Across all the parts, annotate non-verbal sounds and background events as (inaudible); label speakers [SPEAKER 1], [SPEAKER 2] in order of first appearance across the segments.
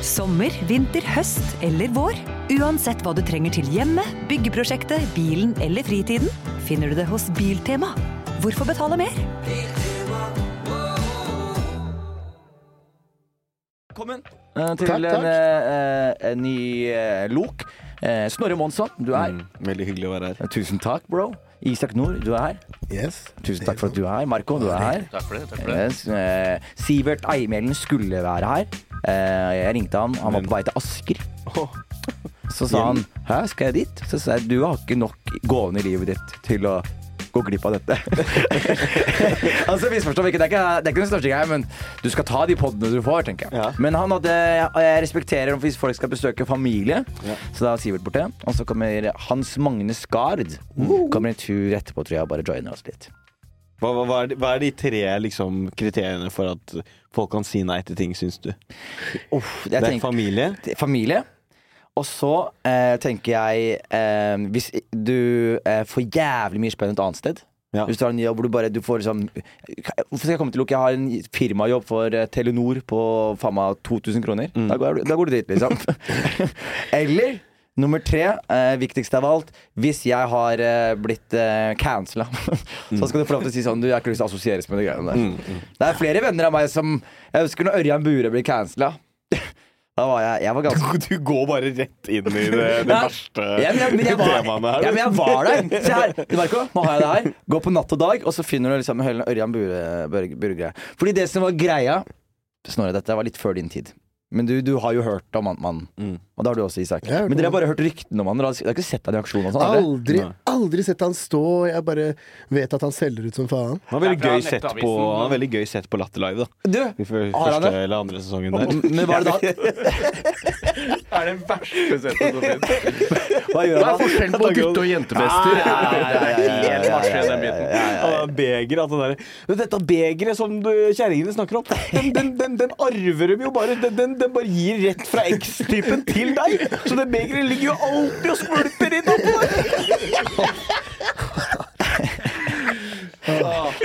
[SPEAKER 1] Sommer, vinter, høst eller vår. Uansett hva du trenger til hjemmet, byggeprosjektet, bilen eller fritiden, finner du det hos Biltema. Hvorfor betale mer?
[SPEAKER 2] Velkommen eh, til
[SPEAKER 3] Takk,
[SPEAKER 2] en,
[SPEAKER 3] takk.
[SPEAKER 2] eh, en ny eh, lok. Eh, Snorre Monsson, du er her.
[SPEAKER 3] Mm, veldig hyggelig å være her.
[SPEAKER 2] Eh, Tusen takk, bro. Isak Nord, du er her.
[SPEAKER 3] Yes.
[SPEAKER 2] Tusen takk for at du er her. Marco, du er her.
[SPEAKER 4] Takk for det. takk for det
[SPEAKER 2] Yes. eh, Sivert Eimelen skulle være her. Eh, jeg ringte han, han var på vei til Asker. Så sa han Hæ, skal jeg dit? Så sa jeg du har ikke nok gående i livet ditt til å gå glipp av dette. altså misforstå meg ikke, det er ikke, det er ikke den største greia, men du skal ta de podene du får, tenker jeg.
[SPEAKER 3] Ja.
[SPEAKER 2] Men han hadde, jeg respekterer hvis folk skal besøke familie,
[SPEAKER 3] Ja.
[SPEAKER 2] så da er Sivert borte. Og så kommer Hans Magne Skard. Kommer en tur etterpå, tror jeg, og bare joiner oss litt.
[SPEAKER 3] Hva, hva, er de, hva er de tre liksom, kriteriene for at folk kan si nei til ting, syns du?
[SPEAKER 2] Uff,
[SPEAKER 3] Det er
[SPEAKER 2] tenker-
[SPEAKER 3] familie.
[SPEAKER 2] familie. Og så eh, tenker jeg eh, Hvis du eh, får jævlig mye spenn et annet sted
[SPEAKER 3] Ja.
[SPEAKER 2] Hvis du har en jobb hvor du bare du får liksom Hvorfor skal jeg komme til Luke? Jeg har en firmajobb for eh, Telenor på faen meg 2000 kroner.
[SPEAKER 3] Mm.
[SPEAKER 2] Da, går, da går du dit, liksom. (laughs) Eller nummer tre, eh, viktigst av alt, hvis jeg har eh, blitt eh, cancela, (laughs) så skal du få lov til å si sånn Du jeg har ikke lyst til å assosieres med de greiene der.
[SPEAKER 3] Mm,
[SPEAKER 2] Det er flere venner av meg som Jeg husker når Ørjan Bure ble cancela. Var jeg Jeg var ganske (laughs)
[SPEAKER 3] Du går bare rett inn i det, det verste
[SPEAKER 2] ja, men jeg, men jeg var,
[SPEAKER 3] temaene her.
[SPEAKER 2] ja, men jeg var der. (laughs) Se her. Du Marco, nå har jeg det her. Gå på natt og dag, og så finner du liksom Ørjan Bure- Fordi det som var greia Snorre, dette var litt før din tid. Men du, du har jo hørt om han- mannen.
[SPEAKER 3] Mm.
[SPEAKER 2] Og det har du også, Isak. Men dere har bare hørt ryktene om han. Dere har, ikke sett han i aksjon og sånn?
[SPEAKER 5] Aldri, aldri sett han stå. Jeg bare vet at han selger ut som faen.
[SPEAKER 3] Han er veldig
[SPEAKER 4] er
[SPEAKER 3] gøy sett på, han er veldig gøy sett på Latter Live, da.
[SPEAKER 2] Du,
[SPEAKER 3] I
[SPEAKER 2] Har
[SPEAKER 3] første
[SPEAKER 2] det?
[SPEAKER 3] eller andre sesongen der.
[SPEAKER 2] men var det da
[SPEAKER 4] Det er den verste setten som fins.
[SPEAKER 2] Hva gjør
[SPEAKER 4] Hva er
[SPEAKER 2] forskjell
[SPEAKER 4] forskjellen på gutte- og jentefester?
[SPEAKER 2] Ja, ja, ja, ja, ja, ja, ja,
[SPEAKER 4] Helt marsj i den
[SPEAKER 2] ja,
[SPEAKER 4] biten.
[SPEAKER 2] ja, ja,
[SPEAKER 3] Ja,
[SPEAKER 2] ja.
[SPEAKER 3] det er beger, alt det der, Dette begeret som du- kjerringene snakker om, den, den, den, den arver de jo bare. Den, den, bare gir rett fra X-typen til deg. Så det begeret ligger jo alltid og skvulper innover.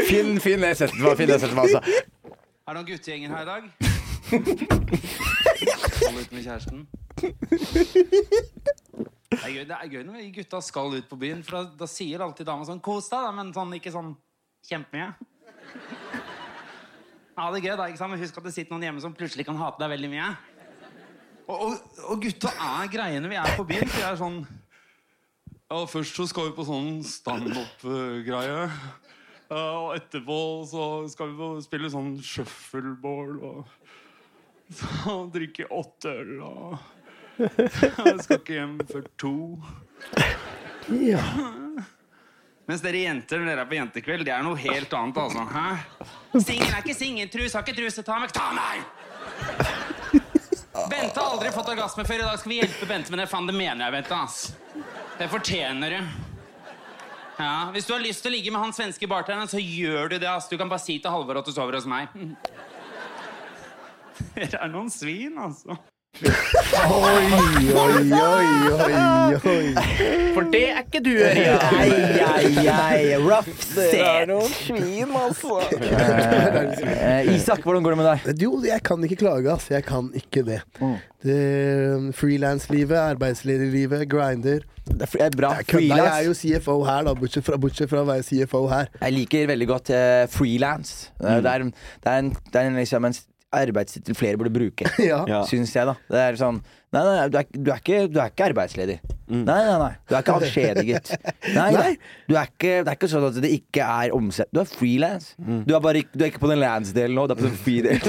[SPEAKER 2] Finn, finn meg, finn meg, altså.
[SPEAKER 6] Er det noen guttegjenger her i dag? Hold ut med kjæresten. Det er, gøy, det er gøy når gutta skal ut på byen, for da, da sier alltid dama sånn 'kos deg', da, men sånn, ikke sånn kjempemye. Ja, det er gøy, da. ikke sant? Men husk at det sitter noen hjemme som plutselig kan hate deg veldig mye. Og, og, og gutta er greiene vi er på byen, for jeg er sånn Ja, først så skal vi på sånn standup-greie. Ja, og etterpå så skal vi spille sånn shuffleboard og så drikke åtte øl og Jeg skal ikke hjem før to.
[SPEAKER 5] Ja.
[SPEAKER 6] Mens dere jenter når dere er på jentekveld, det er noe helt annet, altså. Hæ? Singen er ikke singeltrus, har ikke truse, ta meg Ta meg! Bente har aldri fått orgasme før. I dag skal vi hjelpe Bente med det. Faen, det mener jeg, Bente. ass. Det fortjener du. Ja, Hvis du har lyst til å ligge med han svenske bartenderen, så gjør du det. ass. Du kan bare si til Halvor at du sover hos meg. Dere er noen svin, altså.
[SPEAKER 5] Oi, oi, oi, oi, oi.
[SPEAKER 4] For det er ikke du, Ørjan.
[SPEAKER 2] Ai, ai, rough set.
[SPEAKER 3] svin, altså.
[SPEAKER 2] Eh, Isak, hvordan går det med deg?
[SPEAKER 5] Jo, jeg kan ikke klage, ass. Jeg kan ikke det.
[SPEAKER 2] Mm.
[SPEAKER 5] det Frilanslivet, arbeidslederlivet, grinder.
[SPEAKER 2] Det er er bra.
[SPEAKER 5] Jeg, kødda, jeg er jo CFO her, da, bortsett fra, bortsett fra å være CFO her.
[SPEAKER 2] Jeg liker veldig godt uh, frilans. Det, er, det er en, det er en, liksom en arbeidstittel flere burde bruke. (laughs)
[SPEAKER 5] Ja.
[SPEAKER 2] Syns jeg, da. Det er sånn Nei, nei, du er, du er, ikke, du er ikke arbeidsledig. Nei, nei, nei. Du er ikke avskjediget. (laughs) Nei, nei. Du er ikke, det er ikke sånn at det ikke er omsett. Du er frilans. Du, er ikke- du er ikke på den lands-delen nå, du er på den free-delen. (laughs)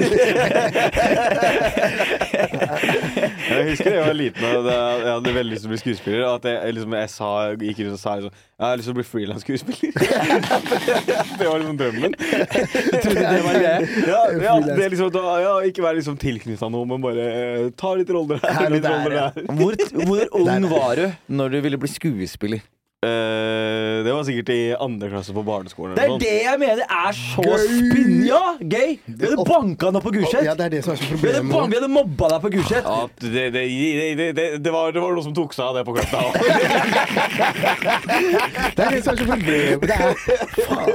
[SPEAKER 3] Jeg husker jeg var liten og jeg hadde veldig lyst til å bli skuespiller. Og at jeg liksom, jeg sa, gikk rundt og sa liksom, jeg har lyst til å bli frilansskuespiller. (laughs) det var liksom drømmen.
[SPEAKER 2] det var greia.
[SPEAKER 3] Ja, ja, det liksom, da, ja, ikke være liksom tilknytta noe, men bare eh, ta litt roller her. Litt roller der.
[SPEAKER 2] Hvor, hvor (laughs) ung var du når du ville bli skuespiller?
[SPEAKER 3] Eh, det var sikkert i andre klasse på barneskolen.
[SPEAKER 2] Det er det jeg mener er så spinn... Ja, gøy! Vi hadde banka han opp på Gulset.
[SPEAKER 5] Ja, det er det som er så
[SPEAKER 2] Vi hadde, vi hadde mobba deg på Gulset.
[SPEAKER 3] Ja, det, det, det, det, det, var, det var noe som tok seg av det på kløfta.
[SPEAKER 5] Det er det som er så problemet. Det er faen.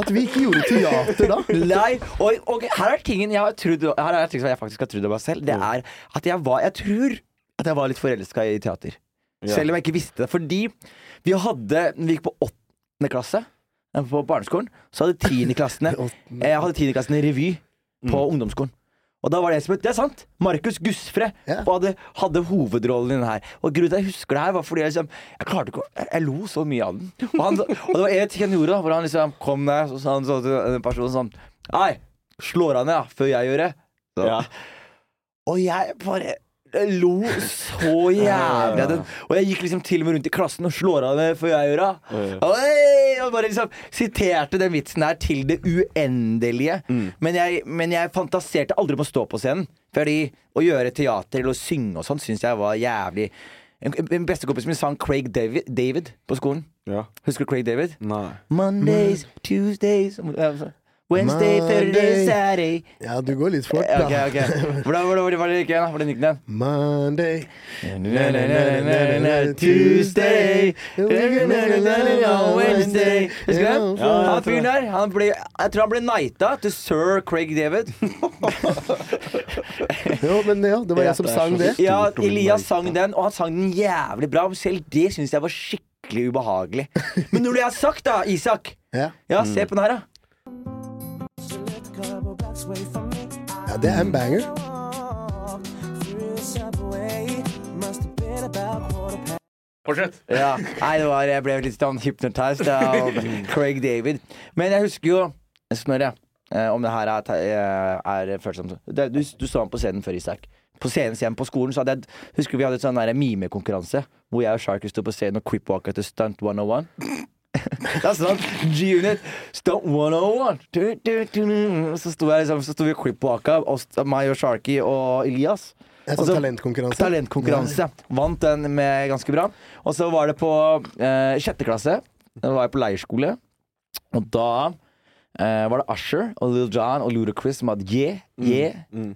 [SPEAKER 5] At vi ikke gjorde teater da.
[SPEAKER 2] Nei, og, og her er tingen jeg har trodd Her er ting som jeg faktisk har trodd om meg selv. Det er at jeg var Jeg tror at jeg var litt forelska i teater. Selv om jeg ikke visste det. Fordi vi hadde Vi gikk på åttende klasse eh, på barneskolen. Så hadde tiendeklassene (laughs) Jeg hadde tiendeklassene i revy på ungdomsskolen. Og da var det en som het Det er sant! Markus Gusfre
[SPEAKER 5] Ja.
[SPEAKER 2] hadde, hadde hovedrollen i den her. Og grunnen til at jeg husker det her, var fordi jeg liksom Jeg klarte ikke å Jeg, jeg lo så mye av den. Og, han, og det var en ting han gjorde, da, hvor han liksom kom der, og sa han så til den personen sånn Nei, slår han ned, ja, før jeg gjør det. Så.
[SPEAKER 3] Ja. (laughs)
[SPEAKER 2] Og jeg bare lo så jævlig av den. Og jeg gikk liksom til og med rundt i klassen og slår av det før jeg gjør det. Og bare liksom siterte den vitsen der til det uendelige. Men, jeg, men jeg fantaserte aldri om å stå på scenen. Fordi å gjøre teater eller å synge og sånn syns jeg var jævlig en bestekompis min sang Craig David, David på skolen.
[SPEAKER 3] Ja.
[SPEAKER 2] Husker du Craig David?
[SPEAKER 3] Nei.
[SPEAKER 2] Mondays, Tuesdays Wednesday, Thursday, Saturday
[SPEAKER 5] Ja, du går litt fort,
[SPEAKER 2] da.
[SPEAKER 5] da.
[SPEAKER 2] ok Hvordan var det, var det ikke igjen? da? Hvordan gikk den?
[SPEAKER 5] Monday
[SPEAKER 2] Tuesday Wednesday Husker du den? Han fyren der, han ble, jeg tror han ble nighta til sir Craig David.
[SPEAKER 5] Jo, men ja, det var jeg som sang det.
[SPEAKER 2] Ja, Elias sang den, og han sang den jævlig bra. Selv det syns jeg var skikkelig ubehagelig. Men når det er sagt, da, Isak
[SPEAKER 5] Ja,
[SPEAKER 2] se på den her, da.
[SPEAKER 5] Det er en banger.
[SPEAKER 4] Fortsett.
[SPEAKER 2] Ja, nei, det var, jeg ble litt sånn hypnotized av Craig David. Men jeg husker jo Snorre, eh, om det her er, eh, er følsomt det, du, du så han på scenen før, Isak. På scenen hjemme på skolen så hadde jeg Husker vi hadde et sånn mimekonkurranse hvor jeg og Sharky sto på scenen og cripwalka til Stunt 101? (laughs) Det er sant. G-Unit Stunt 101 du, du, du, du. Så sto jeg liksom Så sto vi og meg og Sharky og Elias. Og
[SPEAKER 5] sånn
[SPEAKER 2] så-
[SPEAKER 5] talentkonkurranse.
[SPEAKER 2] Talentkonkurranse. Vant den med ganske bra. Og så var det på eh, sjette klasse. Da var jeg på leirskole. Og da eh, var det Usher og Lil John og Ludacris som hadde Yeah, yeah.
[SPEAKER 3] Mm.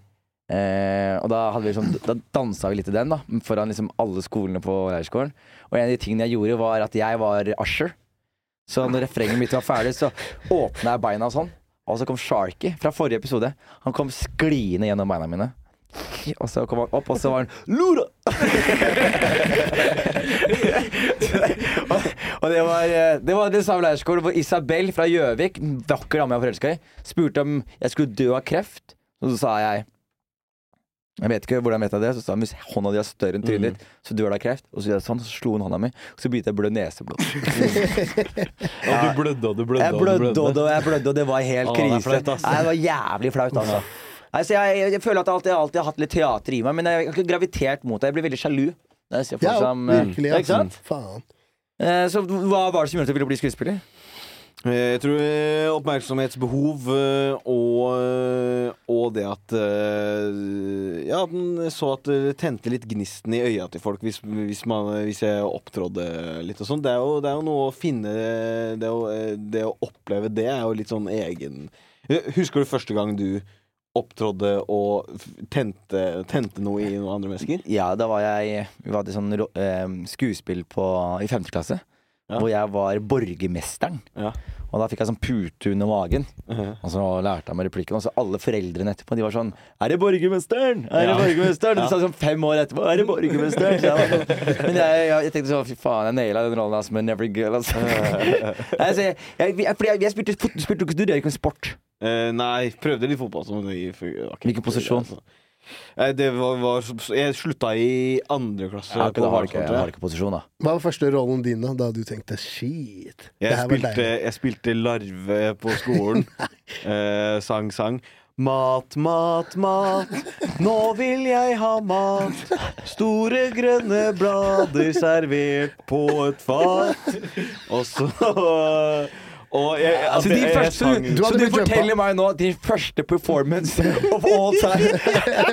[SPEAKER 2] Eh, og da, hadde vi liksom, da dansa vi litt til den, da foran liksom alle skolene på leirskolen. Og en av de tingene jeg gjorde, var at jeg var Usher. Så når refrenget mitt var ferdig, så åpna jeg beina sånn. Og så kom Sharky fra forrige episode. Han kom skliende gjennom beina mine. Og så kom han opp, og så var han Lura! og, og det var Det var det samme leirskole hvor Isabel fra Gjøvik, vakker dame jeg var forelska i, spurte om jeg skulle dø av kreft. Og så sa jeg jeg vet ikke hvordan jeg vet det. Så sa han hvis hånda di er større enn trynet ditt, så dør du av kreft. Og så gjorde jeg sånn, så slo hun hånda mi, og så begynte jeg å blø neseblod. (laughs)
[SPEAKER 3] Ja, du blødde og du blødde.
[SPEAKER 2] Jeg blødde og det- jeg blødde, og det var helt
[SPEAKER 3] Å, det er
[SPEAKER 2] krise.
[SPEAKER 3] flaut, ass.
[SPEAKER 2] Nei, det var jævlig flaut, altså. Nei, så jeg, jeg, jeg føler at jeg alltid, alltid har hatt litt teater i meg, men jeg har ikke gravitert mot det. Jeg blir veldig sjalu. Jeg ser folk
[SPEAKER 5] Ja,
[SPEAKER 2] som, eh,
[SPEAKER 5] virkelig.
[SPEAKER 2] ja, ikke sant?
[SPEAKER 5] Faen.
[SPEAKER 2] Eh, Så hva var det som gjorde at du ville bli skuespiller?
[SPEAKER 3] Eh, Jeg tror eh, oppmerksomhetsbehov eh, og, og det at Ja, den så at det tente litt gnisten i øya til folk hvis, hvis, man, hvis jeg opptrådde litt og sånn. Det, det er jo noe å finne det å, det å oppleve det er jo litt sånn egen Husker du første gang du opptrådde og tente, tente noe i noen andre mennesker?
[SPEAKER 2] Ja, da var jeg Vi hadde sånn eh, skuespill på, i femte klasse.
[SPEAKER 3] Ja.
[SPEAKER 2] Hvor jeg var borgermesteren.
[SPEAKER 3] Ja.
[SPEAKER 2] Og da fikk jeg sånn pute under magen. Og så lærte jeg meg replikken. Og så alle foreldrene etterpå De var sånn Er det borgermesteren? Er det borgermesteren?
[SPEAKER 3] Ja.
[SPEAKER 2] De sa sånn fem år etterpå Er det borgermesteren? Jeg, sånn, men jeg, jeg, jeg tenkte sånn Fy faen, jeg naila den rollen (laughs) altså, med Never Girl. Altså. Nei, jeg, jeg, spilte fot- du, studerer ikke med sport.
[SPEAKER 3] Uh, nei, prøvde litt fotball. Var
[SPEAKER 2] Hvilken posisjon?
[SPEAKER 3] Altså. Det var, var Jeg slutta i andre klasse.
[SPEAKER 2] Ja,
[SPEAKER 3] på
[SPEAKER 2] har ikke, har ikke posisjon, da.
[SPEAKER 5] Hva var første rollen din da, da du tenkte shit?
[SPEAKER 3] Jeg spilte, jeg spilte larve på skolen. (laughs) eh, sang, sang. Mat, mat, mat. Nå vil jeg ha mat. Store grønne blader servert på et fat. Og så Og jeg, altså,
[SPEAKER 2] Så, de første,
[SPEAKER 5] Du
[SPEAKER 2] så du forteller meg nå at din første performance of all (laughs) time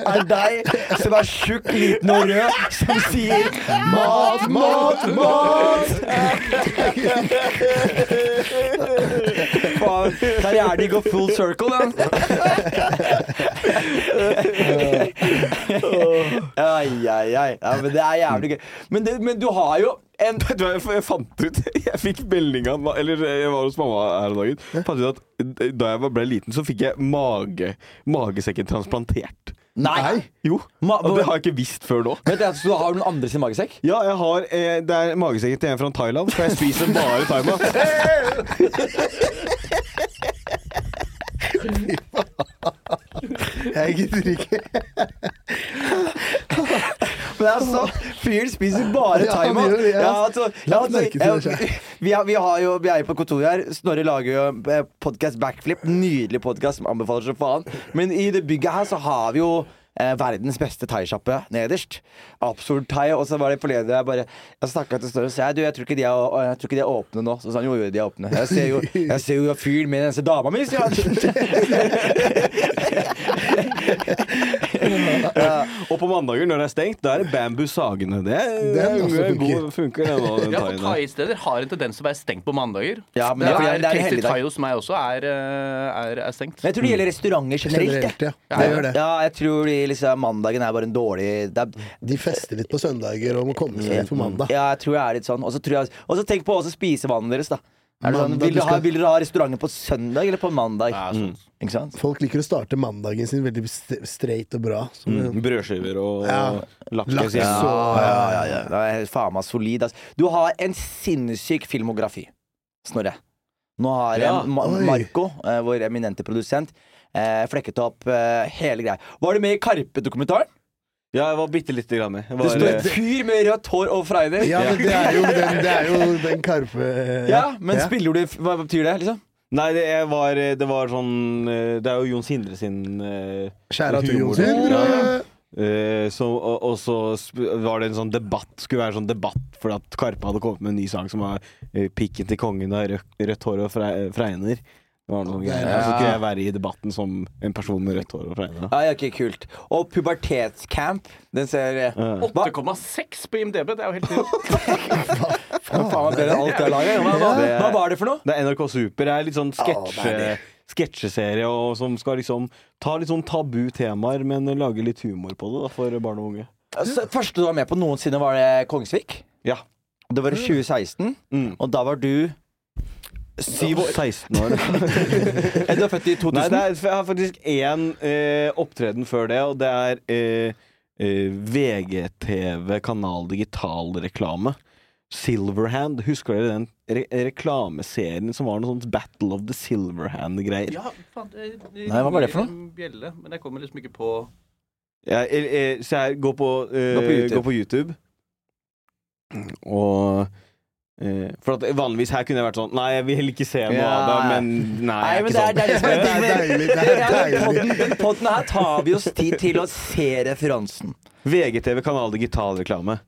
[SPEAKER 2] er deg som er tjukk, liten og rød, som sier mat, mat, mat! Faen, karrieren din går full circle, den. (laughs) Ai, ai, ai. Ja, men det er jævlig gøy. Men, det, men du har jo en
[SPEAKER 3] du jeg, jeg fant ut (laughs) Jeg fikk melding av Eller jeg var hos mamma her om dagen. Fant ut at Da jeg ble liten, så fikk jeg mage magesekken transplantert.
[SPEAKER 2] Nei!
[SPEAKER 3] Jo,
[SPEAKER 2] Ma-
[SPEAKER 3] og det har jeg ikke visst før nå.
[SPEAKER 2] Vent, altså, du har noen andre sin magesekk?
[SPEAKER 3] Ja, jeg har eh, Det er magesekken til en fra Thailand, for jeg spiser bare thaimat. (laughs)
[SPEAKER 5] Jeg gidder ikke. (laughs)
[SPEAKER 2] Men det er sant. Fyren spiser bare (laughs)
[SPEAKER 5] Ja,
[SPEAKER 2] thaimat.
[SPEAKER 5] ja.
[SPEAKER 2] Altså, ja, altså, (laughs) vi, har, vi, har jo, vi er jo på kontoret her. Snorre lager jo podkast Backflip. Nydelig podkast som anbefaler som faen. Men i det bygget her så har vi jo eh, verdens beste thaisjappe nederst. Absolutt thai. Og så var det forleden jeg bare Jeg snakka til Snorre og sa du, jeg tror ikke de er, ikke de er åpne nå. Så sa han jo, jo, de er åpne. Jeg ser jo, jeg ser jo fyren med den dama mi, sier han. (laughs) (laughs)
[SPEAKER 3] Og på mandager når det er stengt, da er det bambussagene. Det,
[SPEAKER 5] Den
[SPEAKER 3] det er, god-
[SPEAKER 5] funker.
[SPEAKER 3] den, det den
[SPEAKER 4] Ja,
[SPEAKER 3] der.
[SPEAKER 4] Thaisteder har en tendens til å være stengt på mandager.
[SPEAKER 2] Ja, men
[SPEAKER 4] det
[SPEAKER 2] det er fordi
[SPEAKER 4] er,
[SPEAKER 2] det er
[SPEAKER 4] Tasty. Thai hos meg også er, eh, er, er stengt.
[SPEAKER 2] Men jeg tror det gjelder restauranter generelt.
[SPEAKER 5] Generelt,
[SPEAKER 2] ja.
[SPEAKER 5] ja. jeg, gjør det.
[SPEAKER 2] Ja, jeg tror de, liksom, mandagen er bare en dårlig det er,
[SPEAKER 5] De fester litt på søndager og må komme seg inn på mandag.
[SPEAKER 2] Ja, jeg tror jeg er litt sånn. Og så tenk på også spisevanen deres, da. Er det sånn, vil,
[SPEAKER 5] du
[SPEAKER 2] ha,
[SPEAKER 5] skal-
[SPEAKER 2] vil dere ha restauranter på søndag eller på mandag?
[SPEAKER 4] Ja, sånn.
[SPEAKER 2] Ikke sant?
[SPEAKER 5] Folk liker å starte mandagen sin veldig streit straight og bra. Som
[SPEAKER 3] Mm, Brødskiver og
[SPEAKER 5] Ja. Laks og-
[SPEAKER 2] Ja, ja, ja. Det er faen meg solid. Altså. Du har en sinnssyk filmografi, Snorre. Nå har
[SPEAKER 3] Ja.
[SPEAKER 2] Ma
[SPEAKER 5] Oi.
[SPEAKER 2] Marco, eh, vår eminente produsent, eh, flekket opp eh, hele greia. Var du med i Karpe-dokumentaren?
[SPEAKER 3] Ja, jeg var bitte lite grann med. Var,
[SPEAKER 2] Det står
[SPEAKER 3] et
[SPEAKER 2] en fyr med rødt hår og fregner.
[SPEAKER 5] Ja, men det er jo den, det er jo den Karpe
[SPEAKER 2] Ja, men spiller du Hva betyr det, liksom?
[SPEAKER 3] Nei, det var, det var sånn eh, Det er jo Jon Sindre sin eh,
[SPEAKER 5] Kjære til. Jon Sindre.
[SPEAKER 3] Eh, så, og, og så var det en sånn debatt Skulle være en sånn debatt fordi at Karpe hadde kommet med en ny sang som var uh, 'Pikken til kongen av rødt, rødt hår og freiner fregner'. Var noe greier. Ja. så skulle jeg være i debatten som en person med rødt hår og fregner.
[SPEAKER 2] Ja, ja, ok, kult. Og pubertetscamp. Den ser Hva
[SPEAKER 4] 8,6 på IMDb, det er jo helt vilt. (laughs)
[SPEAKER 2] faen meg bedre enn alt jeg har. Hva, hva, hva var det for noe?
[SPEAKER 3] Det er NRK Super. Det er litt sånn
[SPEAKER 5] sketsj... er
[SPEAKER 3] sketsjeserie og som skal liksom ta litt sånn tabu temaer, men lage litt humor på det da, for barn og unge.
[SPEAKER 2] Altså, første du var med på noensinne, var det Kongsvik.
[SPEAKER 3] Ja.
[SPEAKER 2] Det var i 2016,
[SPEAKER 3] Mm.
[SPEAKER 2] og da var du
[SPEAKER 3] Syv år. 16 år. (laughs)
[SPEAKER 2] er Du er født i 2000?
[SPEAKER 3] Nei, er, jeg har faktisk én eh, opptreden før det, og det er eh, eh, VGTV Kanal Digital-reklame. Silverhand. Husker dere den re reklameserien som var noe sånt Battle of the Silverhand-greier?
[SPEAKER 4] Ja, faen, det
[SPEAKER 2] Nei, hva var det for
[SPEAKER 4] noe? Bjelle, men jeg kommer liksom ikke på
[SPEAKER 3] Ja, jeg, eh, så jeg går på, eh,
[SPEAKER 2] Gå på YouTube.
[SPEAKER 3] går på YouTube. Og eh, For at vanligvis her kunne jeg vært sånn Nei, jeg vil ikke se noe
[SPEAKER 2] Ja.
[SPEAKER 3] av det, men nei,
[SPEAKER 2] Nei, men det er, det er liksom, (laughs)
[SPEAKER 5] Det er deilig, det er
[SPEAKER 2] Ja,
[SPEAKER 5] deilig.
[SPEAKER 2] podden- Den podden her tar vi oss tid til å se referansen.
[SPEAKER 3] sånn. VGTV Kanal Digital-reklame.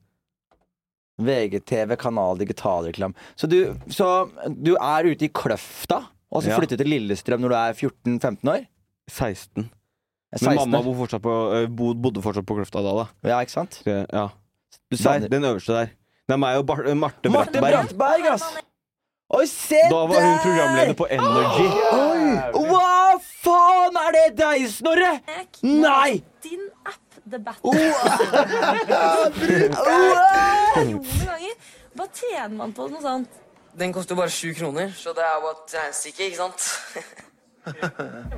[SPEAKER 2] VGTV, kanal, digitalreklame. Så så du er ute i Kløfta, og så
[SPEAKER 3] Ja.
[SPEAKER 2] flytter til Lillestrøm når du er 14-15 år?
[SPEAKER 3] 16.
[SPEAKER 2] 16
[SPEAKER 3] Men mamma bor fortsatt på, eh, bodde fortsatt på Kløfta da, da.
[SPEAKER 2] Ja, ikke sant?
[SPEAKER 3] Så Ja.
[SPEAKER 2] Du
[SPEAKER 3] den øverste der. Det er meg og Bar Marte Brattberg.
[SPEAKER 2] Marte
[SPEAKER 3] Brattberg.
[SPEAKER 2] Ass! Oi, se der!
[SPEAKER 3] Da var hun programleder på Energy.
[SPEAKER 2] Hva faen er det deg, Snorre? Nei!
[SPEAKER 7] Din app, The Battle.
[SPEAKER 2] Oh.
[SPEAKER 7] Hva tjener man på noe sånt?
[SPEAKER 8] Den koster bare sju kroner, så det er jo et regnestykke, ikke sant?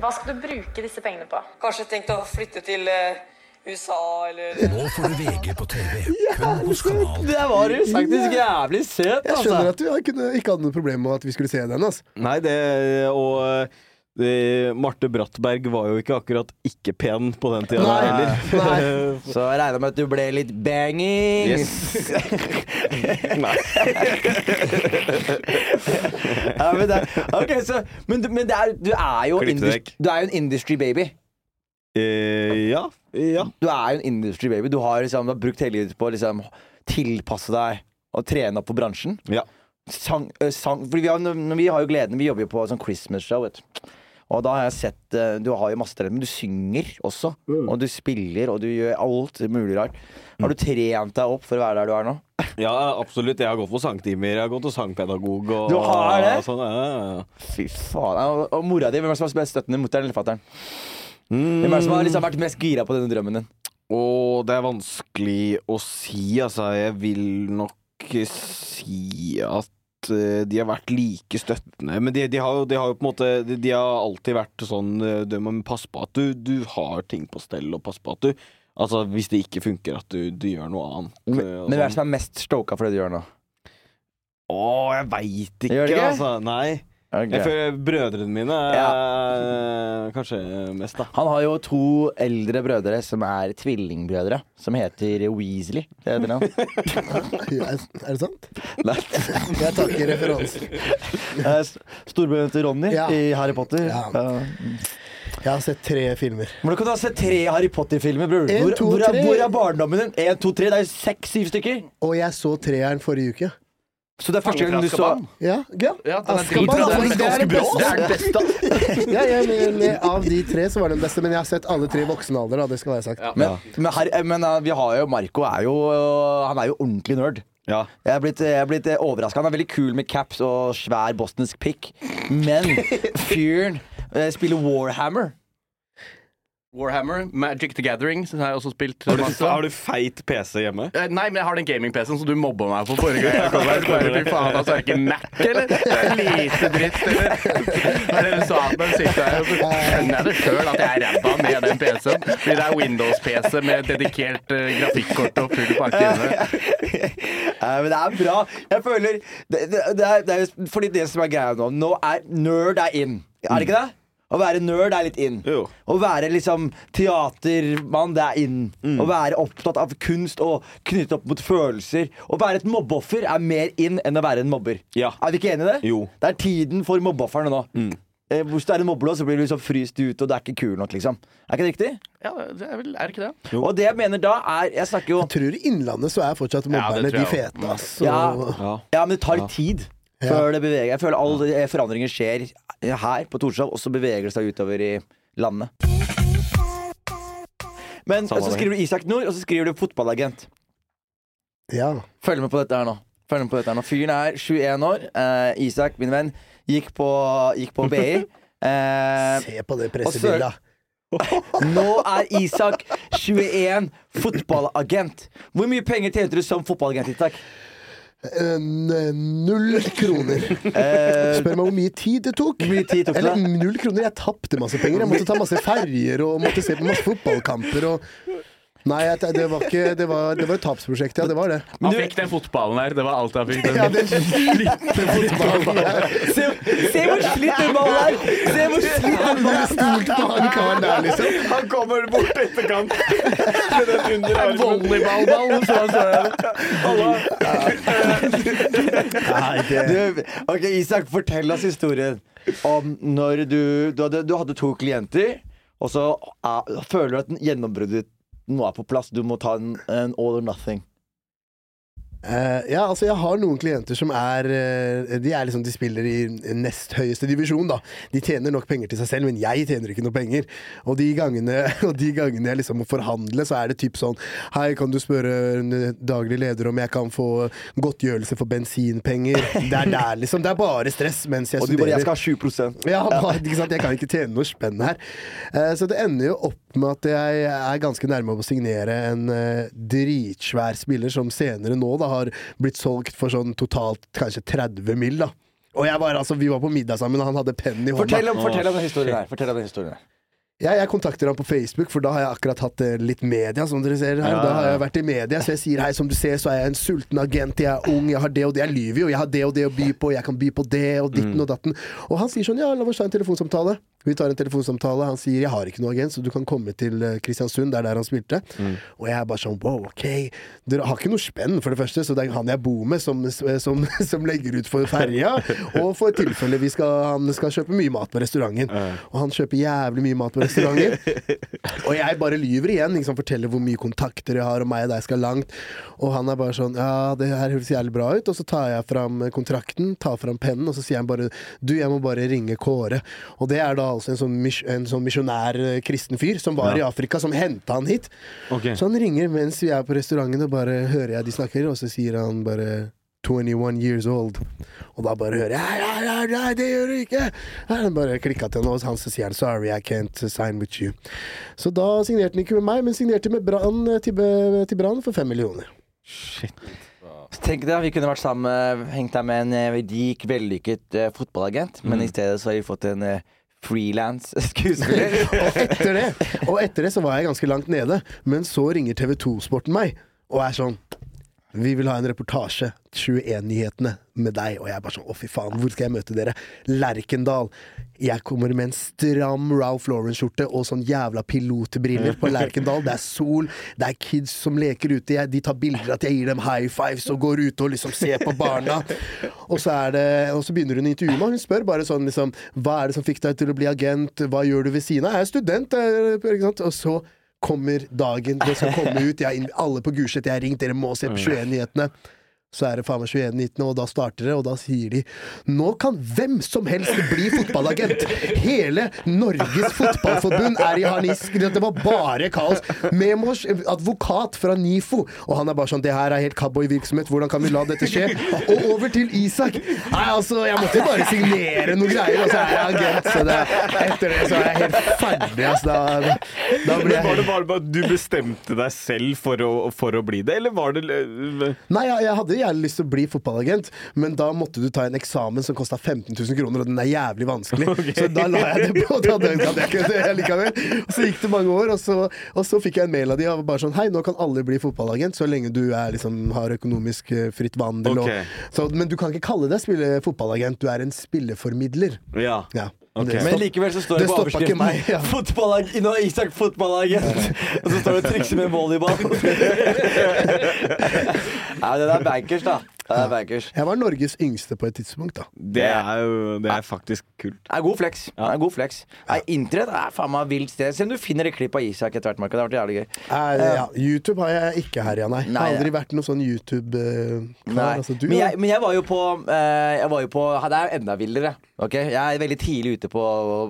[SPEAKER 7] Hva skal du bruke disse pengene på?
[SPEAKER 8] Kanskje tenkt å flytte til eh, USA eller
[SPEAKER 9] Nå får du VG på TV, (laughs) kun hos
[SPEAKER 2] Det var jo faktisk jævlig søt,
[SPEAKER 5] Jeg skjønner
[SPEAKER 2] altså.
[SPEAKER 5] at du kunne, ikke hadde noe problem med at vi skulle se den. Altså.
[SPEAKER 3] Nei, det Og eh, det, Marte Brattberg var jo ikke akkurat ikke pen på den tida
[SPEAKER 5] Nei.
[SPEAKER 3] heller. (laughs)
[SPEAKER 2] Så jeg regner med at du ble litt banging.
[SPEAKER 3] Yes. (laughs) Nei.
[SPEAKER 2] ja, men det, okay, så, men, du- men det er, du er jo. Du er jo en industry baby.
[SPEAKER 3] Eh, ja. Ja.
[SPEAKER 2] Du er jo en industry baby. Du har, liksom, du har brukt hele livet på å liksom, tilpasse deg og trene opp for bransjen.
[SPEAKER 3] ja.
[SPEAKER 2] sang, eh, sang Fordi vi har, vi har jo gleden Vi jobber jo på sånn Christmas show, vet. Og da har jeg sett eh, Du har jo masse talent, men du synger også. Og du spiller, og du gjør alt mulig rart. Har du trent deg opp for å være der du er nå? (laughs)
[SPEAKER 3] Ja, absolutt. Jeg har gått på sangtimer. Jeg har gått til sangpedagog. Og,
[SPEAKER 2] Du har det?
[SPEAKER 3] Sånn, ja, ja.
[SPEAKER 2] Fy faen. Og, og mora di, hvem er det som har støttende? Mutter'n eller fatter'n? Hvem er det som har liksom vært mest gira på denne drømmen din?
[SPEAKER 3] Og det er vanskelig å si, altså. Jeg vil nok si at eh, de har vært like støttende. Men de, de, har, de har jo på en måte De, de har alltid vært sånn eh, Du må passe på at du, du har ting på stell, og passe på at du Altså Hvis det ikke funker, at du, du gjør noe annet.
[SPEAKER 2] Men,
[SPEAKER 3] eh,
[SPEAKER 2] men hvem er det
[SPEAKER 3] sånn.
[SPEAKER 2] som er mest stoka for det du gjør nå?
[SPEAKER 3] Å, jeg veit ikke? altså. Nei.
[SPEAKER 2] Ok.
[SPEAKER 3] Jeg føler brødrene mine er kanskje mest, da.
[SPEAKER 2] Han har jo to eldre brødre som er tvillingbrødre, som heter Weasley. Det heter han. (laughs)
[SPEAKER 5] Er det sant?
[SPEAKER 2] Nei. (laughs)
[SPEAKER 5] Jeg takker referansen.
[SPEAKER 2] Er til Ronny
[SPEAKER 5] Ja.
[SPEAKER 2] i Harry Potter.
[SPEAKER 5] Ja.
[SPEAKER 2] Ja.
[SPEAKER 5] Jeg har sett tre filmer.
[SPEAKER 2] Hvordan kan du ha sett tre Harry Potter-filmer, Hvor, hvor, hvor er barndommen din? En, to, tre, det er jo seks-syv stykker.
[SPEAKER 5] Og jeg så treeren forrige uke.
[SPEAKER 2] Så det er første gang du så
[SPEAKER 5] Ja, ja.
[SPEAKER 4] Ja, dritbra.
[SPEAKER 5] det
[SPEAKER 4] Den
[SPEAKER 5] det er
[SPEAKER 4] er den beste. (laughs)
[SPEAKER 5] ja, ja men, Av de tre så var det den beste, men jeg har sett alle tre i voksen alder. Da, det skal være sagt.
[SPEAKER 4] Ja.
[SPEAKER 2] Men, men, her, men uh, vi har jo Marco er jo uh, Han er jo ordentlig nerd.
[SPEAKER 3] Ja.
[SPEAKER 2] Jeg er blitt, jeg er blitt overraska. Han er veldig kul med caps og svær bosnisk pikk. Men (laughs) fyren spiller Warhammer.
[SPEAKER 4] Warhammer, Magic the Gathering, som har jeg også spilt.
[SPEAKER 3] Har du, har du feit PC hjemme?
[SPEAKER 4] Eh, Nei, men jeg har den gaming-PC-en som du mobba meg på forrige gang. jeg kom her. Bare, Fy faen, altså, er det ikke Mac, eller? Det er lite dritt, eller? Er det du sa? Men sitter jeg og skjønner jeg det sjøl at jeg er ræva med den PC-en. Fordi det er Windows-PC med dedikert uh, grafikkort og full pakke inne.
[SPEAKER 2] Eh, men det er bra. Jeg føler det, det, det, er, det er fordi det som er greia nå Nå er nerd er in. Er det ikke det? Å være nerd er litt in.
[SPEAKER 3] Jo.
[SPEAKER 2] Å være liksom teatermann, det er in. Å være opptatt av kunst og knyttet opp mot følelser. Å være et mobbeoffer er mer in enn å være en mobber.
[SPEAKER 3] Ja.
[SPEAKER 2] Er vi ikke enige i det?
[SPEAKER 3] Jo.
[SPEAKER 2] Det er tiden for mobbeofrene nå. Eh, hvis du er en mobber, så blir du liksom fryst ut, og du er ikke kul nok, liksom. Er ikke det riktig?
[SPEAKER 4] Ja, det er, vel, er det ikke det?
[SPEAKER 2] Og det jeg mener da, er Jeg snakker jo
[SPEAKER 5] Jeg tror i Innlandet så er fortsatt mobberne
[SPEAKER 4] ja,
[SPEAKER 5] de fete. Ass.
[SPEAKER 2] Ja.
[SPEAKER 3] Ja.
[SPEAKER 2] Ja, men det tar litt tid. Før det beveger Jeg føler alle forandringer skjer her på Torshov, og så beveger det seg utover i landet. Men så skriver du Isak Nord, og så skriver du fotballagent.
[SPEAKER 5] ja.
[SPEAKER 2] Følg med på dette her nå. Følg med på dette her nå Fyren er 21 år. Eh, Isak, min venn, gikk på, gikk på BI. (laughs) Eh,
[SPEAKER 5] Se på det pressebildet. (laughs)
[SPEAKER 2] nå er Isak 21, fotballagent. Hvor mye penger tjente du som fotballagent, Isak?
[SPEAKER 5] Eh, null kroner.
[SPEAKER 2] Eh,
[SPEAKER 5] Spør meg hvor mye tid det tok.
[SPEAKER 2] Tid tok?
[SPEAKER 5] Eller null kroner. Jeg tapte masse penger. Jeg måtte ta masse ferjer og måtte se på masse fotballkamper. Og Nei, det var ikke Det var, det var et tapsprosjekt, ja. Det var det.
[SPEAKER 4] Han fikk den fotballen der. Det var alt han fikk.
[SPEAKER 5] Ja, den slitne fotballen. der.
[SPEAKER 2] se, se hvor slitt den ballen er! Se hvor slitt den ballen er!
[SPEAKER 5] Stolte på han karen der, liksom.
[SPEAKER 3] Han kommer bort etterkant med den under armen.
[SPEAKER 4] Volleyballball, så han står der.
[SPEAKER 5] Nei, det
[SPEAKER 2] ok, Isak, fortell oss historien om når du Du hadde, du hadde to klienter, og så eh, føler du at gjennombruddet nå er på plass. Du må ta en, en all or nothing.
[SPEAKER 5] Uh, ja, altså jeg har noen klienter som er uh, De er liksom De spiller i nest høyeste divisjon, da. De tjener nok penger til seg selv, men jeg tjener ikke noe penger. Og de gangene, (laughs) og de gangene jeg liksom må forhandle, så er det typ sånn Hei, kan du spørre en daglig leder om jeg kan få godtgjørelse for bensinpenger? Det er der, liksom. Det er bare stress mens jeg
[SPEAKER 2] Og du bare
[SPEAKER 5] studerer.
[SPEAKER 2] 'jeg skal ha 7
[SPEAKER 5] Ja, bare, ikke sant? Jeg kan ikke tjene noe spenn her. Uh, Så det ender jo opp med at jeg er ganske nærme å signere en uh, dritsvær spiller som senere nå da har blitt solgt for sånn totalt kanskje 30 mill. da. Og jeg var, altså, Vi var på middag sammen, og han hadde pennen i hånda.
[SPEAKER 2] Fortell om, fortell om den historien her. Fortell om den historien der.
[SPEAKER 5] Jeg, jeg kontakter han på Facebook, for da har jeg akkurat hatt eh, litt media, som dere ser her. Da har jeg vært i media, så jeg sier hei, som du ser, så er jeg en sulten agent, jeg er ung, jeg har det og det. Jeg lyver jo, jeg har det og det å by på, jeg kan by på det og ditten og datten. Og han sier sånn, ja, la oss ta en telefonsamtale. Vi tar en telefonsamtale. Han sier 'jeg har ikke noe agent, så du kan komme til eh, Kristiansund', det er der han spilte. Og jeg er bare sånn wow, ok. Dere har ikke noe spenn, for det første, så det er han jeg bor med som, som, (laughs) som legger ut for ferja. Og for tilfelle vi skal, han skal kjøpe mye mat på restauranten. Og han kjøper jævlig mye mat på restauranten. (laughs) Og jeg bare lyver igjen, liksom, forteller hvor mye kontakter jeg har, og meg og deg skal langt. Og han er bare sånn Ja, det her høres jævlig bra ut. Og så tar jeg fram kontrakten, tar fram pennen, og så sier han bare Du, jeg må bare ringe Kåre. Og det er da altså en sånn, en sånn misjonær eh, kristen fyr som var i Afrika, som henta han hit.
[SPEAKER 3] Okay.
[SPEAKER 5] Så han ringer mens vi er på restauranten, og bare hører jeg de snakker, og så sier han bare 21 years old. Og da bare hører jeg Nei, nei, nei, det gjør du ikke! Han bare klikka til henne, og han så sier han 'sorry, I can't sign with you'. Så da signerte han ikke med meg, men signerte med Brann til, til Brann for fem millioner. Shit.
[SPEAKER 2] Tenk deg, vi kunne vært sammen, hengt der med en eh, rik, vellykket eh, fotballagent, men i stedet så har vi fått en uh, frilans skuespiller. (laughs)
[SPEAKER 5] Og etter det Og etter det så var jeg ganske langt nede, men så ringer TV 2-sporten meg og er sånn vi vil ha en reportasje, 21-nyhetene, med deg. Og jeg er bare sånn, å fy faen, hvor skal jeg møte dere? Lerkendal. Jeg kommer med en stram Ralph Lauren-skjorte og sånn jævla pilotbriller på Lerkendal. Det er sol, det er kids som leker ute. Jeg, de tar bilder at jeg gir dem high fives og går ute og liksom ser på barna. Og så, er det, og så begynner hun å intervjue meg. Hun spør bare sånn liksom Hva er det som fikk deg til å bli agent? Hva gjør du ved siden av? Jeg er student, eh, ikke sant? Og så kommer dagen det skal komme ut. Jeg, alle på Gulset, jeg har ringt, dere må se på 21-nyhetene. Så er det faen meg 21-nyhetene, og da starter det, og da sier de Nå kan hvem som helst bli fotballagent! Hele Norges Fotballforbund er i harnisk. Det var bare kaos. Memos, advokat fra NIFO, og han er bare sånn Det her er helt cowboyvirksomhet, hvordan kan vi la dette skje? Og over til Isak. Nei, altså, jeg måtte bare signere noen greier, og så er jeg agent. Så det, etter det så er jeg helt ferdig, altså. Da, da blir
[SPEAKER 3] Men
[SPEAKER 5] jeg
[SPEAKER 3] var det bare du bestemte deg selv for å, for å bli det, eller var det
[SPEAKER 5] Nei, jeg, jeg hadde jævlig lyst til å bli fotballagent, men da måtte du ta en eksamen som kosta 15 000 kroner, og den er jævlig vanskelig. (laughs) Så da la jeg det på. Da gadd jeg ikke det likevel. Og så gikk det mange år, og så, og så fikk jeg en mail av de og bare sånn Hei, nå kan alle bli fotballagent, så lenge du er, liksom, har økonomisk eh, fritt vandel.
[SPEAKER 3] Okay.
[SPEAKER 5] Og, så, men du kan ikke kalle deg spille fotballagent, du er en spilleformidler.
[SPEAKER 3] Ja.
[SPEAKER 5] Ja.
[SPEAKER 3] Ok.
[SPEAKER 5] Det
[SPEAKER 2] Men likevel så står det
[SPEAKER 5] det
[SPEAKER 2] på overskriften
[SPEAKER 5] meg, ja. (laughs)
[SPEAKER 2] Fotballag, er Isak fotballagent! Og så står det 'trikse med volleyball'. (laughs) (laughs) Nei, det er bankers, da. Det er bankers.
[SPEAKER 5] Jeg var Norges yngste på et tidspunkt, da.
[SPEAKER 3] Det er jo det er faktisk kult.
[SPEAKER 2] Det er god flex. Det er god flex. Nei, Internett er faen meg vilt sted. Se om du finner et klipp av Isak etter hvert, Marco. Det har vært jævlig gøy.
[SPEAKER 5] Eh, ja, YouTube har jeg ikke herja, nei. Jeg
[SPEAKER 2] Nei,
[SPEAKER 5] har aldri vært noen sånn YouTube-kar. Altså,
[SPEAKER 2] men, jeg, men jeg var jo på, eh, jeg var jo på Det er jo enda villere. ok? Jeg er veldig tidlig ute på,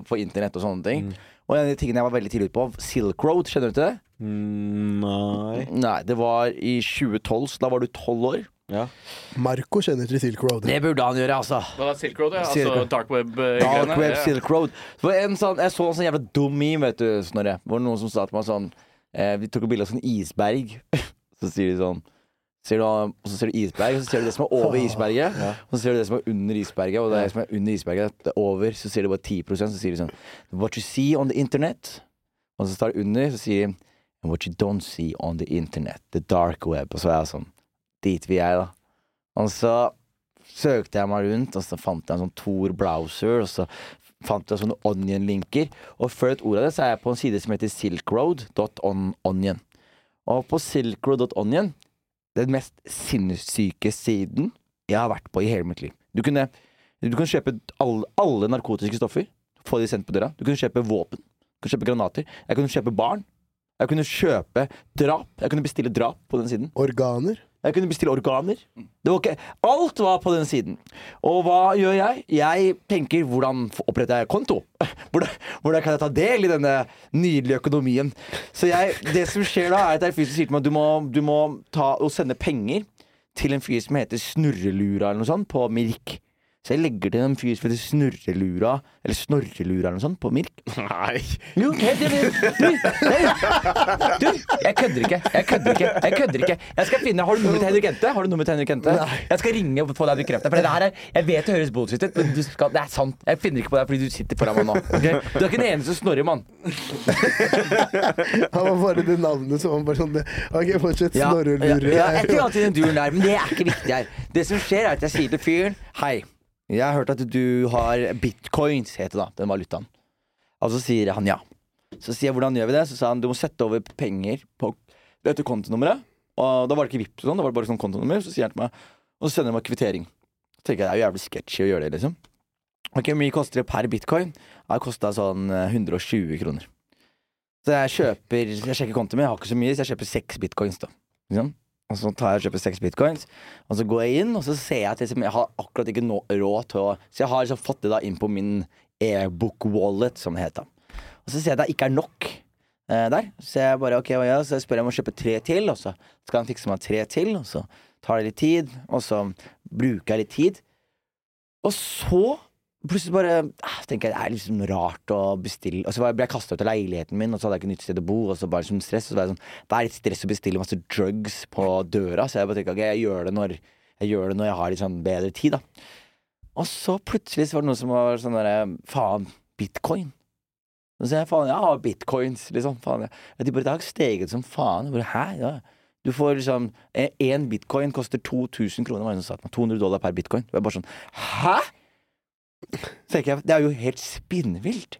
[SPEAKER 2] på internett og sånne ting. Og en av de tingene jeg var veldig tidlig ute på, Silk Road, kjenner du til det?
[SPEAKER 3] Mm, nei
[SPEAKER 2] Nei, det var i 2012, så da var du tolv år.
[SPEAKER 3] Ja.
[SPEAKER 5] Marco kjenner til Silk Road.
[SPEAKER 2] Det burde han gjøre, altså.
[SPEAKER 4] Hva er Silk Road? Ja?
[SPEAKER 2] Silk
[SPEAKER 4] Altså dark web-greiene?
[SPEAKER 2] Dark Web,
[SPEAKER 4] Ja.
[SPEAKER 2] Silk Road. Det en sånn, jeg så en sånn jævla dum meme, vet du, Snorre. Hvor noen som sa til meg sånn eh, Vi tok et bilde av sånn isberg. (laughs) så sier de sånn Ser du, og så ser du isberg, og så ser du det som er over isberget. Og så ser du det som er under isberget, og det som er under isberget, det er over. Så ser du bare 10% så sier de sånn What you see on the internet. Og så står det under, så sier de And what you don't see on the internet. The dark web. Og så er jeg sånn Dit vil jeg, da. Og så søkte jeg meg rundt, og så fant jeg en sånn Tor browser, og så fant jeg sånne onion-linker. Og før et ord av det, så er jeg på en side som heter silkroad.onion. Og på silkroad.onion, den mest sinnssyke siden jeg har vært på i hele mitt liv. Du kunne, du kunne kjøpe alle, alle narkotiske stoffer, få de sendt på døra. Du kunne kjøpe våpen, du kunne kjøpe granater. Jeg kunne kjøpe barn. Jeg kunne kjøpe drap. Jeg kunne bestille drap på den siden.
[SPEAKER 5] Organer.
[SPEAKER 2] Jeg kunne bestille organer. Var ikke, alt var på den siden. Og hva gjør jeg? Jeg tenker hvordan oppretter jeg konto? (laughs) Hvordan, hvordan kan jeg ta del i denne nydelige økonomien? Så jeg, det som skjer da, er at en fyr som sier til meg du må, du må ta og sende penger til en fyr som heter Snurrelura eller noe sånt, på Mirk. Så jeg legger til en fyr som heter Snurrelura, eller Snorrelura eller noe sånt, på Mirk.
[SPEAKER 3] Nei.
[SPEAKER 2] Jo, helt enig. Du, jeg kødder ikke. Jeg kødder ikke. Jeg kødder ikke. Jeg skal finne, Har du nummeret til Henrik Ente? Har du nummeret til Henrik Ente? Jeg skal ringe og få deg bekreftet. For det her er, jeg vet det høres bullshit ut, men du skal, det er sant. Jeg finner ikke på deg fordi du sitter foran meg nå. Okay? Du er ikke den eneste Snorre, mann.
[SPEAKER 5] Han var bare det navnet som var bare sånn det- Ok, fortsett.
[SPEAKER 2] Ja,
[SPEAKER 5] Snorre
[SPEAKER 2] ja,
[SPEAKER 5] Lure.
[SPEAKER 2] ja, et eller annet i den duren der, men det er ikke viktig her. Det som skjer, er at jeg sier til fyren Hei, jeg har hørt at du har bitcoins, heter det da, den valutaen. Og så sier han ja. Så sier jeg hvordan gjør vi det? Så sa han du må sette over penger på dette kontonummeret. Og da var det ikke Vipps og sånn, det var bare sånn kontonummer. Så sier han til meg, og så sender han meg kvittering. Så tenker jeg det er jo jævlig sketchy å gjøre det, liksom. Ok, Hvor mye koster det per bitcoin? Det kosta sånn eh, 120 kroner. Så jeg kjøper Jeg sjekker kontoen min, jeg har ikke så mye, så jeg kjøper seks bitcoins, da. Liksom. Og så tar jeg og kjøper seks bitcoins, og så går jeg inn, og så ser jeg at liksom, jeg har akkurat ikke nå, råd til å Så jeg har liksom fått det da inn på min e-book wallet, som det heter. Og så ser jeg at det ikke er nok eh, der. Så jeg bare, ok, hva gjør jeg? Så spør jeg om å kjøpe tre til, og så skal han fikse meg tre til, og så tar det litt tid, og så bruker jeg litt tid. Og så plutselig bare ah, tenker jeg det er liksom rart å bestille Og så ble jeg kasta ut av leiligheten min, og så hadde jeg ikke nytt sted å bo, og så bare liksom stress. Og så jeg sånn Det er litt stress å bestille masse drugs på døra, så jeg bare tenker ok, jeg gjør det når jeg gjør det når jeg har litt sånn bedre tid, da. Og så plutselig så var det noe som var sånn derre Faen, bitcoin. Så sier jeg faen, jeg har bitcoins, liksom. Faen, jeg, jeg bare, det har steget som faen. Jeg bare, Hæ? Ja. Du får liksom Én bitcoin koster 2000 kroner, var det noen som sa til meg. 200 dollar per bitcoin. Jeg bare sånn Hæ?! Så tenker jeg, det er jo helt spinnvilt.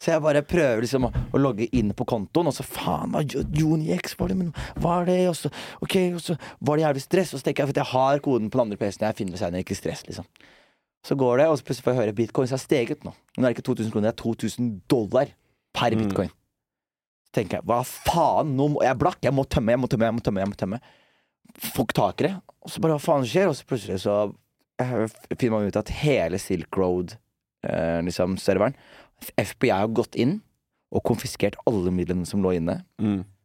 [SPEAKER 2] Så jeg bare prøver liksom å, å logge inn på kontoen, og så faen, hva Joni var det, men hva er det? Og så, ok, og så var det jævlig stress, og så tenker jeg, for jeg har koden på den andre PC-en, jeg finner seg ikke stress, liksom. Så går det, og så plutselig får jeg høre bitcoins har steget nå. Nå er det ikke 2000 kroner, det er 2000 dollar per bitcoin. Så tenker jeg, hva faen, nå må jeg er blakk, jeg må tømme, jeg må tømme, jeg må tømme, jeg må tømme. Folk ikke tak i det. Og så bare, hva faen skjer? Og så plutselig så finner man ut at hele Silk Road, eh, liksom, FBI har gått inn og konfiskert alle midlene som lå inne.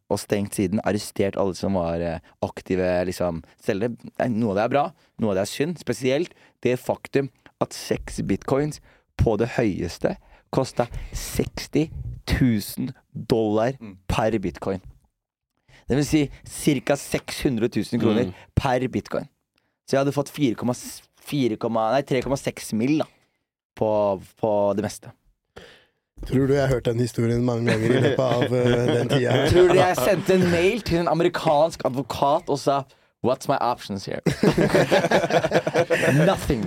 [SPEAKER 2] Og stengt siden, arrestert alle som var eh, aktive liksom, selgere. Eh, Noe av det er bra, noe av det er synd. Spesielt det faktum at seks bitcoins på det høyeste kosta 60 000 dollar per bitcoin. Det vil si ca. 600 000 kroner per bitcoin. Så jeg hadde fått 4,s- 4, nei, 3,6 mill. på, på det meste.
[SPEAKER 5] Tror du jeg har hørt den historien mange ganger i løpet av uh, den tida?
[SPEAKER 2] Tror du jeg sendte en mail til en amerikansk advokat og sa What's my options here? (laughs) Nothing.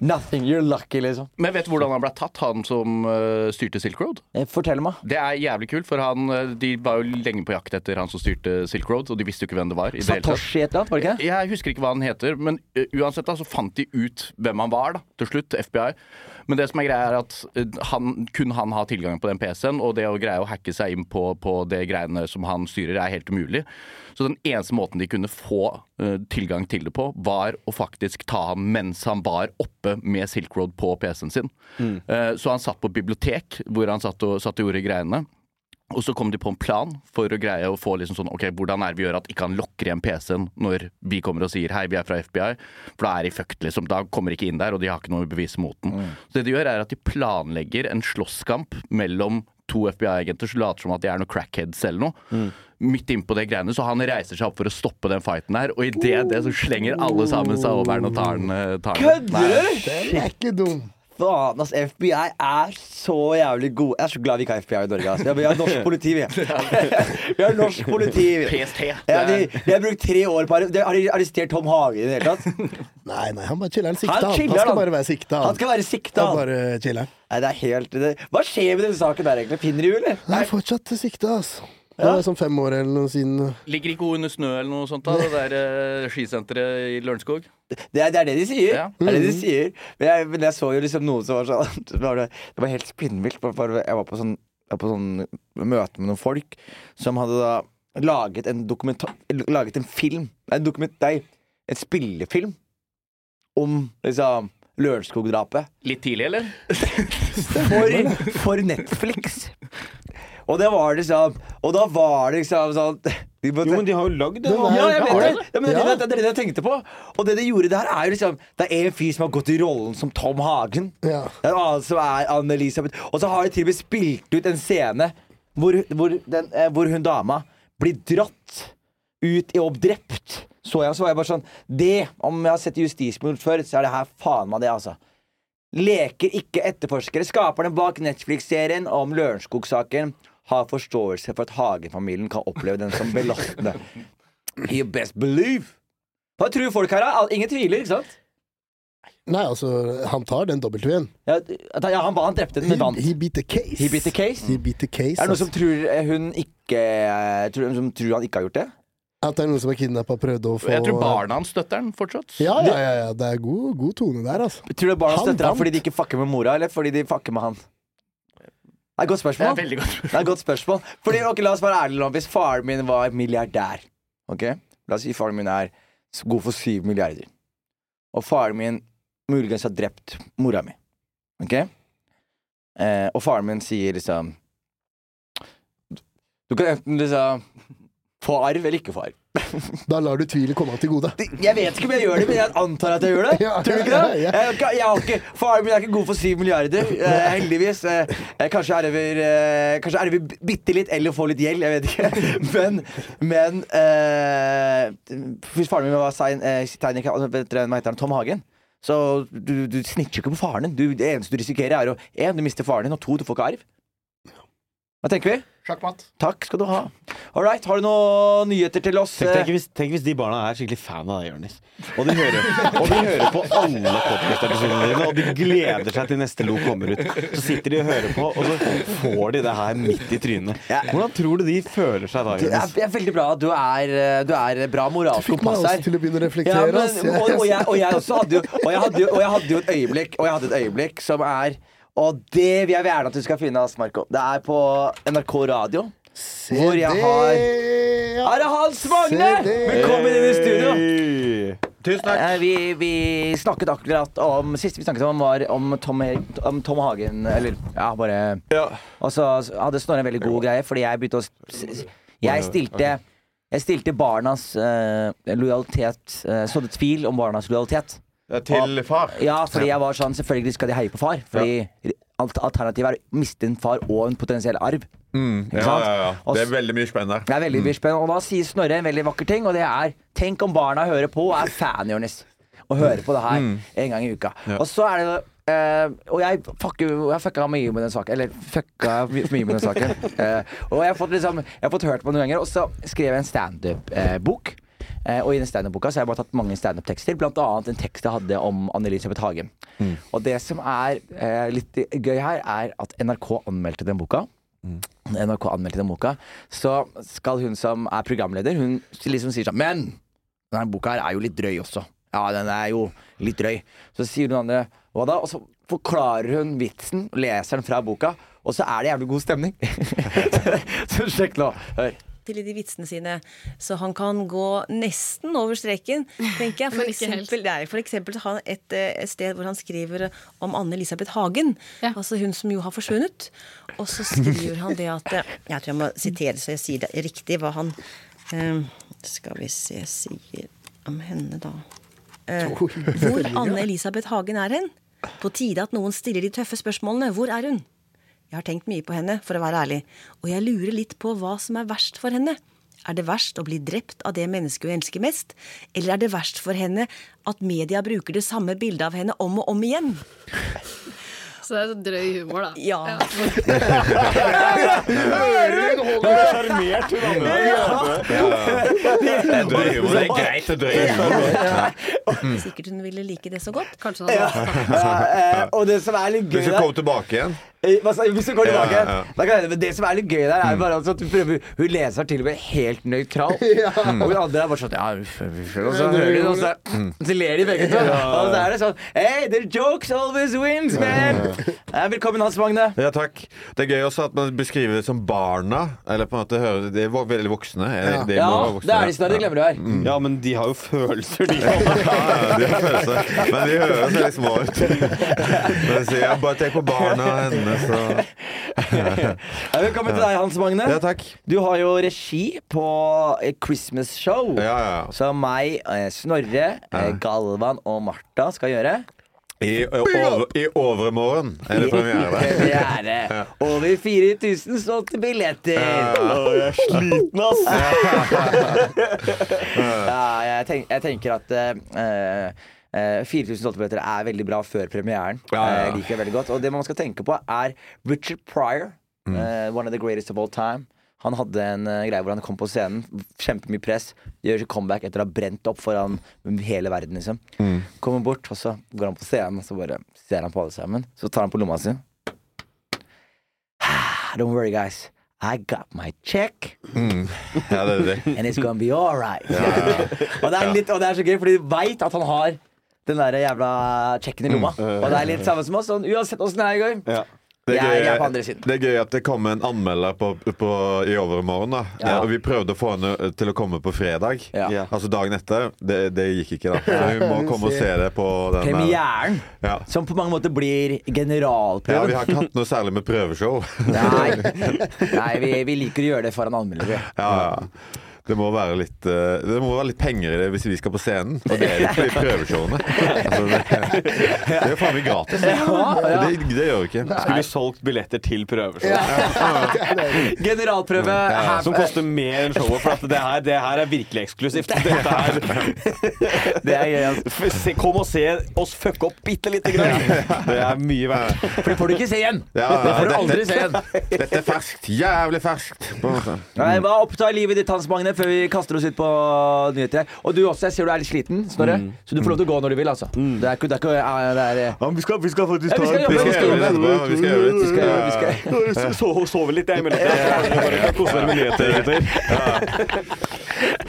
[SPEAKER 2] Nothing. You're lucky, liksom.
[SPEAKER 4] Men vet du hvordan han ble tatt, han som eh, styrte Silk Road?
[SPEAKER 2] Eh, Fortell meg.
[SPEAKER 4] Det er jævlig kult, for han, eh, de var jo lenge på jakt etter han som styrte Silk Road, og de visste jo ikke hvem det var.
[SPEAKER 2] Satoshi et eller annet, var det ikke?
[SPEAKER 4] Jeg husker ikke hva han heter, men uh, uansett da, så fant de ut hvem han var da, til slutt, FBI. Men det som er greia er at han, kun han har tilgang på den PC-en, og det å greie å hacke seg inn på, på det greiene som han styrer, er helt umulig. Så den eneste måten de kunne få uh, tilgang til det på, var å faktisk ta han mens han var oppe med Silk Road på PC-en sin. Uh, så han satt på bibliotek, hvor han satt og, satt og gjorde greiene. Og så kom de på en plan for å greie å få liksom sånn Ok, hvordan er det vi gjør at ikke han lokker igjen PC-en når vi kommer og sier hei, vi er fra FBI? For da er de fucked, liksom. Da kommer de ikke inn der, og de har ikke noe bevis mot den. Så det de gjør, er at de planlegger en slåsskamp mellom to FBI-agenter som later som at de er noen crackheads eller noe. Midt innpå det greiene, så han reiser seg opp for å stoppe den fighten der, og idet det så slenger alle sammen seg over den og tar den. eh, tar den.
[SPEAKER 2] Kødder du?!
[SPEAKER 5] Den er ikke dum.
[SPEAKER 2] Faen, ass. FBI er så jævlig gode. Jeg er så glad vi ikke har FBI i Norge. ass. (laughs) (laughs) Vi har norsk politi, vi. Vi har norsk politi.
[SPEAKER 4] PST.
[SPEAKER 2] Ja, de, de har brukt tre år på det. Har de arrestert Tom Hagen i det hele tatt? (laughs)
[SPEAKER 5] Nei, nei, han bare chiller'n. Sikta.
[SPEAKER 2] Han
[SPEAKER 5] Han, han skal bare være sikta.
[SPEAKER 2] Han skal være sikta.
[SPEAKER 5] Han bare chiller'n.
[SPEAKER 2] Nei, det er helt det. Hva skjer med den saken der, egentlig? Finner de jo, eller?
[SPEAKER 5] Er fortsatt sikta, altså. Det er sånn fem år eller noe siden.
[SPEAKER 4] Ligger ikke hun under snø eller noe sånt, da? Det der eh, skisenteret i Lørenskog?
[SPEAKER 2] Det er, det er det de sier.
[SPEAKER 4] Ja.
[SPEAKER 2] Det er det de sier. Men jeg, men jeg så jo liksom noe som var sånn (laughs) Det var, det var helt spinnvilt. Jeg var på sånn, var på sånn møte med noen folk som hadde da laget en dokumentar Laget en film Nei, en dokument, nei, en spillefilm om liksom Lørenskog-drapet.
[SPEAKER 4] Litt tidlig, eller? (laughs)
[SPEAKER 2] For, for Netflix. Og det var liksom Og da var det liksom sånn de måtte,
[SPEAKER 3] Jo, men de har jo lagd det.
[SPEAKER 5] Den
[SPEAKER 2] ja, jeg vet det!
[SPEAKER 5] Ja.
[SPEAKER 2] Men det,
[SPEAKER 5] Ja.
[SPEAKER 2] det, det er det jeg tenkte på. Og det de gjorde der, er jo liksom Det er en fyr som har gått i rollen som Tom Hagen.
[SPEAKER 5] Ja.
[SPEAKER 2] Det er en annen som er Anne-Elisabeth. Og så har de til og med spilt ut en scene hvor, hvor, den, eh, hvor hun dama blir dratt ut i og drept. Så jeg, så var jeg bare sånn Det, om jeg har sett justismord før, så er det her faen meg det, altså. Leker ikke etterforskere. Skaperne bak Netflix-serien om Lørenskog-saken har forståelse for at Hagen-familien kan oppleve den som belastende. You best believe. Hva tror folk her, da? Ingen tviler, ikke sant?
[SPEAKER 5] Nei, altså, han tar den W-en.
[SPEAKER 2] Ja, ja, han, han drepte den, men vant.
[SPEAKER 5] he beat the case.
[SPEAKER 2] He beat the case.
[SPEAKER 5] He beat the case
[SPEAKER 2] Er det noen som
[SPEAKER 5] altså.
[SPEAKER 2] tror hun ikke tror, som tror han ikke har gjort det?
[SPEAKER 5] At det er noen som har kidnappa og prøvd å få
[SPEAKER 4] Jeg tror barna hans støtter den fortsatt.
[SPEAKER 5] Ja, ja, ja, ja. Det er god, god tone der, altså.
[SPEAKER 2] Tror du barna
[SPEAKER 5] Han
[SPEAKER 2] støtter han,
[SPEAKER 5] han
[SPEAKER 2] fordi de ikke fucker med mora, eller fordi de fucker med han? Er et godt
[SPEAKER 4] Det er
[SPEAKER 2] spørsmål.
[SPEAKER 4] godt.
[SPEAKER 2] Det er et godt spørsmål. Fordi, ok, La oss være ærlige nå. Hvis faren min var milliardær Ok? La oss si faren min er god for syv milliarder. Og faren min muligens har drept mora mi. Ok? Eh, og faren min sier liksom Du kan enten liksom få arv eller ikke få arv. (laughs)
[SPEAKER 5] Da lar du tvilen komme til gode.
[SPEAKER 2] Jeg vet ikke om jeg gjør det, men jeg antar at jeg gjør det. (laughs)
[SPEAKER 5] Ja,
[SPEAKER 2] Tror du ikke det?
[SPEAKER 5] ja, ja.
[SPEAKER 2] Jeg, jeg har ikke, faren min er ikke god for syv milliarder, (laughs) eh, heldigvis. Eh, jeg kanskje arver eh, Kanskje arver bitte litt eller får litt gjeld, jeg vet ikke. Men, men eh, Hvis faren min var sein, eh, Teinik, altså, hva heter han? Tom Hagen. Så du, du snitcher ikke på faren din. Du, det eneste du risikerer, er å en, du mister faren din, og to, du får ikke arv. Hva tenker vi?
[SPEAKER 3] Sjakkmatt.
[SPEAKER 2] Takk skal du ha. All right, har du noen nyheter til oss?
[SPEAKER 3] Tenk, tenk, hvis, tenk hvis de barna er skikkelig fan av deg, Jonis. Og, de hører- (laughs) og de hører på alle podkast-episodene dine, og de gleder seg til neste lo kommer ut. Så sitter de og hører på, og så får de det her midt i trynet. Hvordan tror du de føler seg da, Jonis?
[SPEAKER 2] det er veldig bra. Du er, eh, du er bra moralsk
[SPEAKER 5] Fikk meg også til å begynne å
[SPEAKER 2] Ja,
[SPEAKER 5] reflektere.
[SPEAKER 2] men, og, og, jeg, og jeg også hadde jo Og jeg hadde jo, og jeg hadde jo et øyeblikk Og jeg hadde et øyeblikk som er Og det vil jeg gjerne at du skal finne, ass, Marco. Det er på NRK Radio.
[SPEAKER 5] Se
[SPEAKER 2] hvor jeg
[SPEAKER 5] det,
[SPEAKER 2] har Er det Hans Magne! Velkommen inn i studio.
[SPEAKER 3] Tusen takk.
[SPEAKER 2] Eh, Vi, vi snakket akkurat om Siste vi snakket om, var om Tom, om Tom Hagen. Eller ja, bare Og så hadde Snorre en veldig god greie, fordi jeg begynte å s- s- Jeg stilte Jeg stilte barnas eh, lojalitet uh, Sådde tvil om barnas lojalitet.
[SPEAKER 10] Til far?
[SPEAKER 2] Ja, fordi jeg var sånn Selvfølgelig skal de heie på far. Fordi alt- alternativet er å miste en far og en potensiell arv.
[SPEAKER 10] Mm, ja, ja, ja. Det er veldig mye spennende der.
[SPEAKER 2] Det er veldig mye spennende. Og da sier Snorre en veldig vakker ting, og det er Tenk om barna hører på og er fan, Jonis. Og hører på det her en gang i uka. Og så er det Uh, og jeg, fuck, jeg fucka mye med den saken. Eller fucka mye med den saken. Uh, (laughs) og jeg har, fått liksom, jeg har fått hørt på den noen ganger. Og så skrev jeg en standup-bok. Eh, og i den standup-boka så har jeg bare tatt mange standup-tekster, blant annet en tekst jeg hadde om Anne-Elisabeth Hagen. Og det som er eh, litt gøy her, er at NRK anmeldte den boka. NRK anmeldte den boka, så skal hun som er programleder, hun liksom sier sånn Men denne boka her er jo litt drøy også. Ja, den er jo litt drøy. Så sier hun andre hva da? Og så forklarer hun vitsen, leser den fra boka, og så er det jævlig god stemning. (laughs) så sjekk nå. Hør.
[SPEAKER 11] Til i de vitsene sine, så han kan gå nesten over streken, tenker jeg. (laughs) For eksempel, nei, for eksempel har han et, eh, et sted hvor han skriver om Anne-Elisabeth Hagen, altså hun som jo har forsvunnet. Og så skriver han det at eh, Jeg tror jeg må sitere så jeg sier det riktig hva han eh, Skal vi se sier om henne, da. Eh, hvor (laughs) Anne-Elisabeth Hagen er hen? På tide at noen stiller de tøffe spørsmålene. Hvor er hun? Jeg har tenkt mye på henne, for å være ærlig, og jeg lurer litt på hva som er verst for henne. Er det verst å bli drept av det mennesket hun elsker mest, eller er det verst for henne at media bruker det samme bildet av henne om og om igjen?
[SPEAKER 12] Så det er så drøy humor, da.
[SPEAKER 11] Ja.
[SPEAKER 3] Sjarmert (laughs) hun
[SPEAKER 10] Det er drøy humor. Det er greit å drøye humor.
[SPEAKER 11] Sikkert hun ville like det så godt.
[SPEAKER 12] Kanskje
[SPEAKER 2] Ja, eh, og det som er litt gøy
[SPEAKER 10] Hvis
[SPEAKER 2] hun
[SPEAKER 10] kommer tilbake igjen
[SPEAKER 2] Hvis du går tilbake
[SPEAKER 10] Ja, ja, ja.
[SPEAKER 2] kan men Det som er litt gøy der, er bare altså at hun, prøver, hun leser til og med helt nøytralt. (laughs) Og hun andre er bare sånn ja, uff, uff, Og så hører de, og så, så ler de begge to. Og så er det sånn Hey, the jokes always wins, man! (laughs) Eh, Velkommen, Hans Magne.
[SPEAKER 10] Ja, takk. Det er gøy også at man beskriver det som barna. Eller på en måte hører De er veldig voksne.
[SPEAKER 5] Ja.
[SPEAKER 10] De
[SPEAKER 2] Ja,
[SPEAKER 10] voksne,
[SPEAKER 2] det er de snart, det glemmer du her.
[SPEAKER 3] Ja, men de har jo følelser, de.
[SPEAKER 10] Ja, ja, de har følelser. Men de høres veldig små ut. (laughs) Men jeg ja, bare tenk på barna hennes og (laughs)
[SPEAKER 2] Ja, Velkommen til deg, Hans Magne.
[SPEAKER 10] Ja, takk.
[SPEAKER 2] Du har jo regi på Christmas Show.
[SPEAKER 10] Ja, ja.
[SPEAKER 2] Som meg, eh, Snorre, eh, Galvan og Martha skal gjøre.
[SPEAKER 10] I, over, I overmorgen er det premiere. (laughs)
[SPEAKER 2] Premiere. Over 4000 solgte billetter.
[SPEAKER 3] jeg er sliten, ass. (laughs)
[SPEAKER 2] Ja, jeg, tenk, jeg tenker at eh, eh, 4000 solgte er veldig bra før premieren.
[SPEAKER 10] Ja, ja, ja.
[SPEAKER 2] Jeg liker det veldig godt Og det man skal tenke på, er Richard Pryor.
[SPEAKER 10] Mm.
[SPEAKER 2] eh, one of the greatest of all time. Han hadde en eh, greie hvor han kom på scenen, kjempemye press, gjør comeback etter å ha brent opp foran hele verden, liksom.
[SPEAKER 10] Mm.
[SPEAKER 2] Kommer bort, og så går han på scenen, og så bare ser han på alle sammen. Så tar han på lomma si. (sighs) Don't worry, guys. I got my check.
[SPEAKER 10] Mm. Ja, det er det. (laughs)
[SPEAKER 2] And it's gonna be alright. (laughs) og, det er litt- og det er så gøy, fordi de veit at han har den der jævla checken i lomma.
[SPEAKER 10] Mm.
[SPEAKER 2] Og det er litt samme som oss. Sånn, uansett åssen det er i gang.
[SPEAKER 10] Det er,
[SPEAKER 2] Jeg-
[SPEAKER 10] gøy,
[SPEAKER 2] jeg er på andre siden.
[SPEAKER 10] det er gøy at det kom en anmelder på, på, i overmorgen. da
[SPEAKER 2] Ja.
[SPEAKER 10] Og Vi prøvde å få henne til å komme på fredag.
[SPEAKER 2] Ja.
[SPEAKER 10] Altså dagen etter. Det, det gikk ikke, da. Så hun må komme og se det på den
[SPEAKER 2] Premieren,
[SPEAKER 10] Ja.
[SPEAKER 2] som på mange måter blir
[SPEAKER 10] Ja, vi har ikke hatt noe særlig med prøveshow.
[SPEAKER 2] Nei, Nei vi, vi liker å gjøre det foran anmeldere.
[SPEAKER 10] Ja, ja. Det må være litt eh, Det må være litt penger i det hvis vi skal på scenen. Og det er det ikke i prøveshowene. Altså, det, det er jo faen meg gratis. Det,
[SPEAKER 2] ja.
[SPEAKER 10] det, det gjør vi ikke.
[SPEAKER 3] Skulle solgt billetter til prøveshow. (laughs)
[SPEAKER 2] Generalprøve
[SPEAKER 3] Som koster mer enn showet, for at det, her, det her er virkelig eksklusivt. (laughs) Dette her
[SPEAKER 2] Det er gøy, altså.
[SPEAKER 3] Kom og se oss fucke opp bitte lite grann. Det er mye verdt.
[SPEAKER 2] For det får du ikke se igjen. Det får du aldri se igjen.
[SPEAKER 10] Dette er ferskt. Jævlig ferskt.
[SPEAKER 2] Hva opptar livet ditt, Hans Magne, før vi kaster oss ut på nyheter? Og du også, jeg ser du er litt sliten, Snorre. Så du får lov til å gå når du vil, altså. Det er ikke, det er ikke ja, det er, ja,
[SPEAKER 3] vi, skal, vi skal faktisk
[SPEAKER 2] Ja, vi skal jobbe,
[SPEAKER 10] Vi skal gjøre det. Vi skal gjøre det.
[SPEAKER 2] Vi skal, vi skal. (laughs)
[SPEAKER 3] Jeg so- sover litt, jeg, i mellomtiden. Kose meg med nyheter, gutter. (laughs)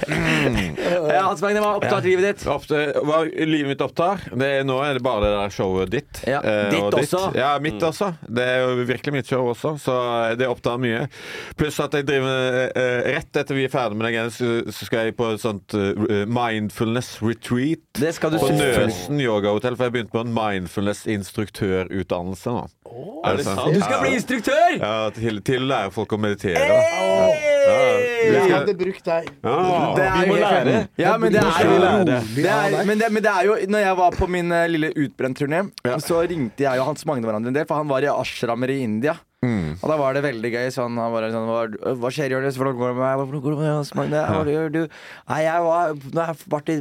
[SPEAKER 3] (laughs)
[SPEAKER 2] Ja, Hans Magne, hva opptar livet ditt?
[SPEAKER 10] Ofte, hva livet mitt opptar det er, Nå er det bare det der showet ditt.
[SPEAKER 2] Ja,
[SPEAKER 10] eh,
[SPEAKER 2] ditt
[SPEAKER 10] og
[SPEAKER 2] også.
[SPEAKER 10] Ja, mitt også. Det er jo virkelig mitt show også, så det opptar mye. Pluss at jeg driver eh, Rett etter vi er ferdig med den så, skal jeg på et sånt eh, mindfulness retreat.
[SPEAKER 2] Det skal du
[SPEAKER 10] på. Nøsen yogahotell, for jeg begynte på en mindfulness-instruktørutdannelse nå.
[SPEAKER 3] Er det sant?
[SPEAKER 2] Du skal bli instruktør!
[SPEAKER 10] Ja, til, til å lære folk å meditere. Hey! Ja.
[SPEAKER 5] Jeg hadde brukt deg.
[SPEAKER 10] Ja.
[SPEAKER 2] Det er
[SPEAKER 3] Vi må lære.
[SPEAKER 2] Ja, men det er jo
[SPEAKER 3] lære.
[SPEAKER 2] det er, men, det, men det er jo Når jeg var på min eh, lille utbrentturné,
[SPEAKER 10] Ja.
[SPEAKER 2] så ringte jeg og Hans Magne hverandre en del, for han var i ashrammer i India.
[SPEAKER 10] Mm.
[SPEAKER 2] Og da var det veldig gøy. Sånn, han bare sånn Hva, hva skjer, Jonis? Hvordan går det med deg? Hvordan går det med Magne? Hva gjør du? Nei, jeg var Nå har jeg vært i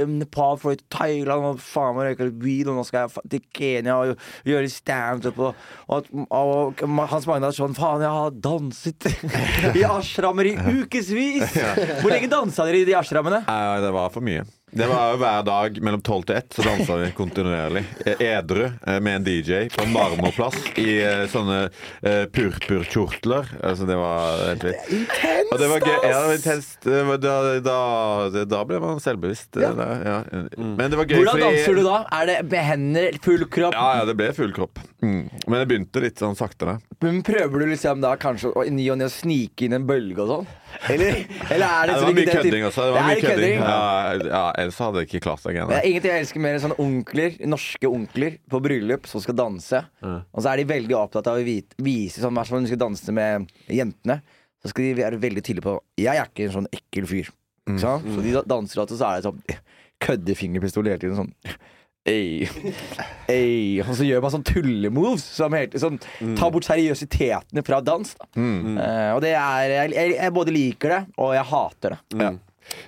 [SPEAKER 2] eh, Nepal, for i Thailand, og faen meg røyka weed, og nå skal jeg til Kenya og gjøre standup, og, og, og, og Hans Magne er sånn Faen, jeg har danset (laughs) i ashrammer i ukevis! Hvor lenge dansa dere i de ashrammene?
[SPEAKER 10] Det var for mye. Det var jo hver dag mellom tolv til ett, så dansa vi kontinuerlig. Eh, Edru eh, med en DJ på en marmorplass i eh, sånne purpurkjortler. Altså, det var helt vilt. Og det var gøy. Ja, det var intenst. Da, da, da ble man selvbevisst. Ja. ja. Men det var gøy
[SPEAKER 2] Hvordan
[SPEAKER 10] fordi-
[SPEAKER 2] danser du da? Er det med hender, full kropp?
[SPEAKER 10] Ja, ja, det ble full kropp. Mm. Men det begynte litt sånn sakte.
[SPEAKER 2] Men prøver du liksom da kanskje å- i ny og ne å snike inn en bølge og sånn? Eller, eller er det,
[SPEAKER 10] Ja, det var mye kødding også. Det var
[SPEAKER 2] Det
[SPEAKER 10] mye kødding.
[SPEAKER 2] kødding.
[SPEAKER 10] Ja, ellers hadde jeg ikke klart seg.
[SPEAKER 2] Det er ingenting jeg elsker mer enn sånne onkler, norske onkler på bryllup som skal danse. Og så er de veldig opptatt av å vite, vise sånn, hvert fall når de skal danse med jentene. Så skal de være veldig tydelige på Jeg er ikke en sånn ekkel fyr. Mm. Så de danser alltid, så er det sånn køddefingerpistol hele tiden. Sånn Ei, Ey. Han som gjør bare sånn tullemoves som helt, sånn, tar bort seriøsitetene fra dans. Da. Uh, og det er jeg, jeg, både liker det, og jeg hater det.
[SPEAKER 10] Ja.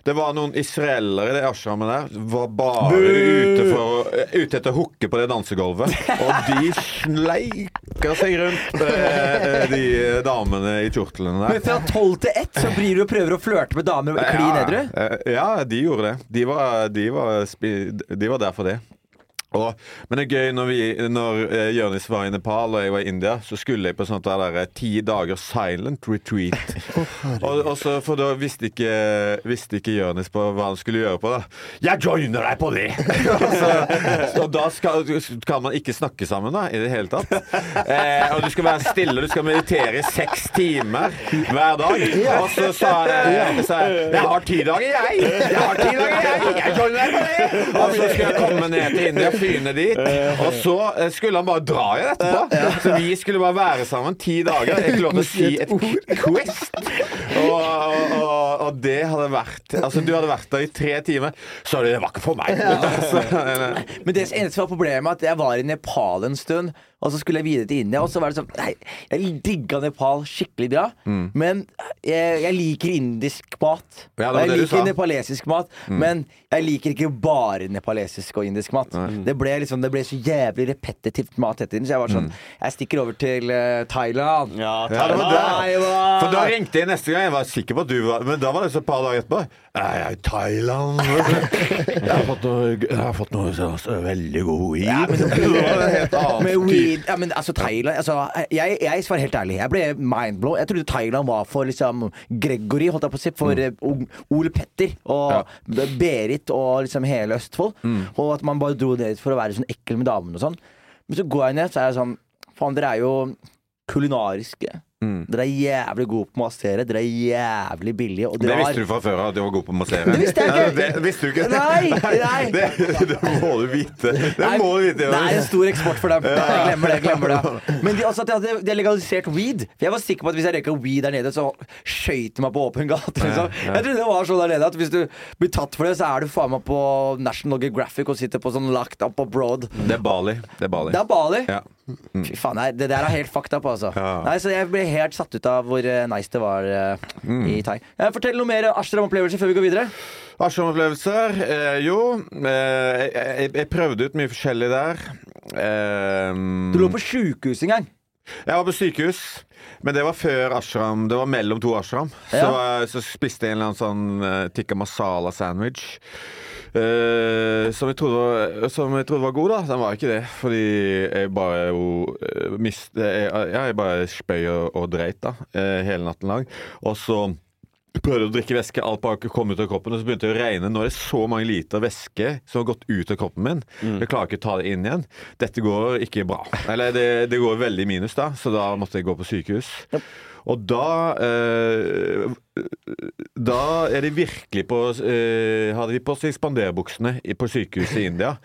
[SPEAKER 10] Det var noen israelere i det ashrammet der. Var bare ute, for, ute etter å hooke på det dansegulvet. Og de (laughs) sleika seg rundt eh, de damene i kjortlene der.
[SPEAKER 2] Men fra tolv til ett så blir du og prøver å flørte med damer klin edru.
[SPEAKER 10] Ja, eh, ja, de gjorde det. De var, de var, de var der for det. Og, men det er gøy når, vi, når eh, Jørnis var i Nepal og jeg var i India, så skulle jeg på sånt der, der eh, ti dager silent retreat. (laughs) og, og så, for da visste ikke, visste ikke Jørnis på hva han skulle gjøre på det. Jeg joiner deg på det! (laughs) så, og da skal, kan man ikke snakke sammen da, i det hele tatt. Eh, og du skal være stille, du skal meditere i seks timer hver dag. Og så sa jeg, sa jeg Jeg har ti dager, jeg! Jeg har ti dager, jeg! Jeg joiner deg på det! Og så skal jeg komme ned til India, fyne dit. Og så eh, skulle han bare dra igjen etterpå. Så vi skulle bare være sammen ti dager. Jeg klarte å si et Quest. (laughs) Og, og, og, og, det hadde vært Altså, du hadde vært der i tre timer. Så det var ikke for meg. (laughs) Altså,
[SPEAKER 2] Men det eneste var problemet at jeg var i Nepal en stund, og så skulle jeg videre til India, og så var det sånn Nei, jeg digga Nepal skikkelig bra,
[SPEAKER 10] Mm.
[SPEAKER 2] men jeg, jeg liker indisk mat.
[SPEAKER 10] Ja,
[SPEAKER 2] og jeg liker nepalesisk mat,
[SPEAKER 10] Mm.
[SPEAKER 2] men jeg liker ikke bare nepalesisk og indisk mat. Det ble liksom Det ble så jævlig repetitivt mat etter den, så jeg var sånn Jeg stikker over til uh, Thailand.
[SPEAKER 10] Ja, var det. For da ringte jeg neste gang. Jeg var sikker på at du var Men da var det så et par dager etterpå. Er i Thailand? (laughs) Jeg har fått noe, jeg har fått noe så, så veldig god weed.
[SPEAKER 2] Ja, men, weed ja, men altså Thailand altså, jeg, jeg svarer helt ærlig. Jeg ble mindblown. Jeg trodde Thailand var for liksom Gregory, holdt jeg på å si. For
[SPEAKER 10] Mm.
[SPEAKER 2] eh, Ole Petter og Berit og liksom hele Østfold.
[SPEAKER 10] Mm.
[SPEAKER 2] Og at man bare dro ned for å være sånn ekkel med damene og sånn. Men så går jeg ned, så er jeg sånn Faen, dere er jo kulinariske.
[SPEAKER 10] Mm.
[SPEAKER 2] Dere er jævlig gode på å massere. Dere er jævlig billige.
[SPEAKER 10] Det visste du fra før, at du var god på å massere?
[SPEAKER 2] Det visste jeg ikke.
[SPEAKER 10] Nei, Det visste du ikke? (laughs)
[SPEAKER 2] Nei, nei.
[SPEAKER 10] Det, det må du vite. Det må du vite.
[SPEAKER 2] Det er en stor eksport for dem. Jeg glemmer det. jeg glemmer det (laughs) Men de, også at de har legalisert weed. For Jeg var sikker på at hvis jeg røyka weed der nede, så skøyt de meg på åpen gate. Liksom. Jeg trodde det var sånn der nede at hvis du blir tatt for det, så er du faen meg på National Geographic og sitter på sånn locked up abroad.
[SPEAKER 10] Det er Bali. Det er Bali.
[SPEAKER 2] Det er Bali.
[SPEAKER 10] Ja.
[SPEAKER 2] Fy faen, nei, det der er helt fucked up, altså. Nei, så jeg ble helt satt ut av hvor eh, nice det var uh,
[SPEAKER 10] Mm.
[SPEAKER 2] i Thai. Eh, Fortell noe mer Ashram-opplevelser før vi går videre.
[SPEAKER 10] Ashram-opplevelser? Eh, jo, eh, jeg, jeg, prøvde ut mye forskjellig der.
[SPEAKER 2] Du lå på sjukehus en gang.
[SPEAKER 10] Jeg var på sykehus, men det var før ashram. Det var mellom to ashram. Så,
[SPEAKER 2] Ja.
[SPEAKER 10] Så, så spiste jeg en eller annen sånn tikka masala-sandwich. Eh, som, jeg trodde var, som jeg trodde var god, da. Den var ikke det. Fordi jeg bare jo eh, mist, jeg, jeg bare spøy og, og dreit da eh, hele natten lang. Og så prøvde å drikke væske, alt bare kom ut av kroppen, og så begynte det å regne. Nå er det så mange liter væske som har gått ut av kroppen min. Jeg klarer ikke å ta det inn igjen. Dette går ikke bra. Eller det, det går veldig minus, da, så da måtte jeg gå på sykehus. Og da eh, Da er de virkelig på eh, Hadde de på seg spanderbuksene på sykehuset i India.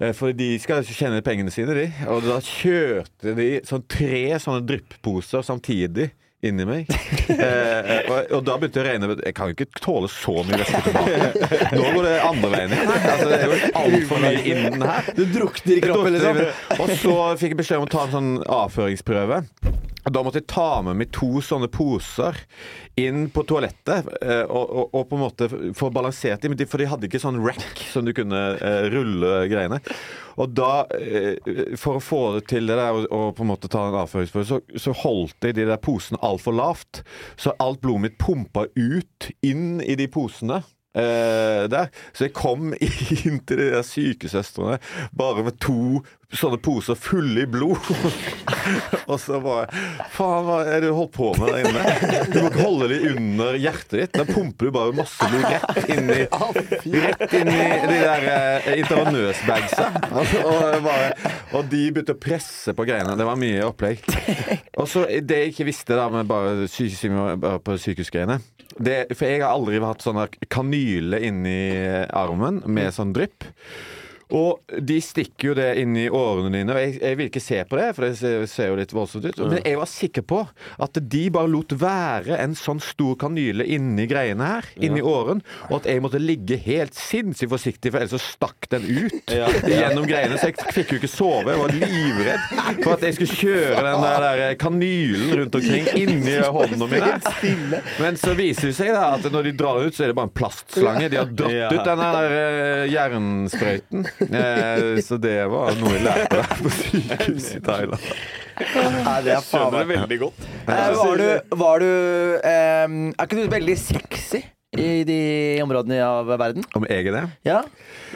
[SPEAKER 10] Eh, For de skal tjene pengene sine, de. Og da kjørte de sånn tre sånne dryppposer samtidig inni meg. Eh, og, og da begynte det å regne. Jeg kan jo ikke tåle så mye væske tilbake. Nå går det andre veien. Altså, det er jo altfor mye innen her.
[SPEAKER 2] Du drukner i kroppen, liksom.
[SPEAKER 10] Og så fikk jeg beskjed om å ta en sånn avføringsprøve. Da måtte jeg ta med meg to sånne poser inn på toalettet, eh, og, og, og på en måte få balansert dem, for de hadde ikke sånn rack som du kunne eh, rulle greiene. Og da, eh, for å få det til det der, og, på en måte ta en avføringsprøve, så, så holdt jeg de der posene altfor lavt. Så alt blodet mitt pumpa ut inn i de posene. Uh. Så jeg kom (laughs) inn til de der sykesøstrene bare med to sånne poser fulle i blod. (laughs) og så bare Faen, hva er det du holdt på med der inne? Du må ikke holde dem under hjertet ditt. Da pumper du bare masse blod rett inn i Rett inn i de der eh, intravenøsbagsa. Og, og, bare- og de begynte å presse på greiene. Det var mye opplegg. Og så det jeg ikke visste da med bare sykesving på sykehusgreiene det, For jeg har aldri hatt sånn kanyle inni armen med sånn drypp. Og de stikker jo det inn i årene dine, og jeg, jeg vil ikke se på det, for det ser, ser jo litt voldsomt ut. Men jeg var sikker på at de bare lot være en sånn stor kanyle inni greiene her, inni åren, og at jeg måtte ligge helt sinnssykt forsiktig, for ellers så stakk den ut
[SPEAKER 3] Ja.
[SPEAKER 10] gjennom greiene. Så jeg fikk jo ikke sove. Jeg var livredd for at jeg skulle kjøre den der, der kanylen rundt omkring inni hånda mine. Men så viser det seg da at når de drar den ut, så er det bare en plastslange. De har dratt ut den der eh, jernsprøyten. Eh, så det var noe jeg lærte der på sykehuset i Thailand.
[SPEAKER 2] Nei, det er faen meg
[SPEAKER 3] veldig godt.
[SPEAKER 2] Eh, var du, var du eh, Er ikke du veldig sexy i de områdene av verden?
[SPEAKER 10] Om jeg er det?
[SPEAKER 2] Ja.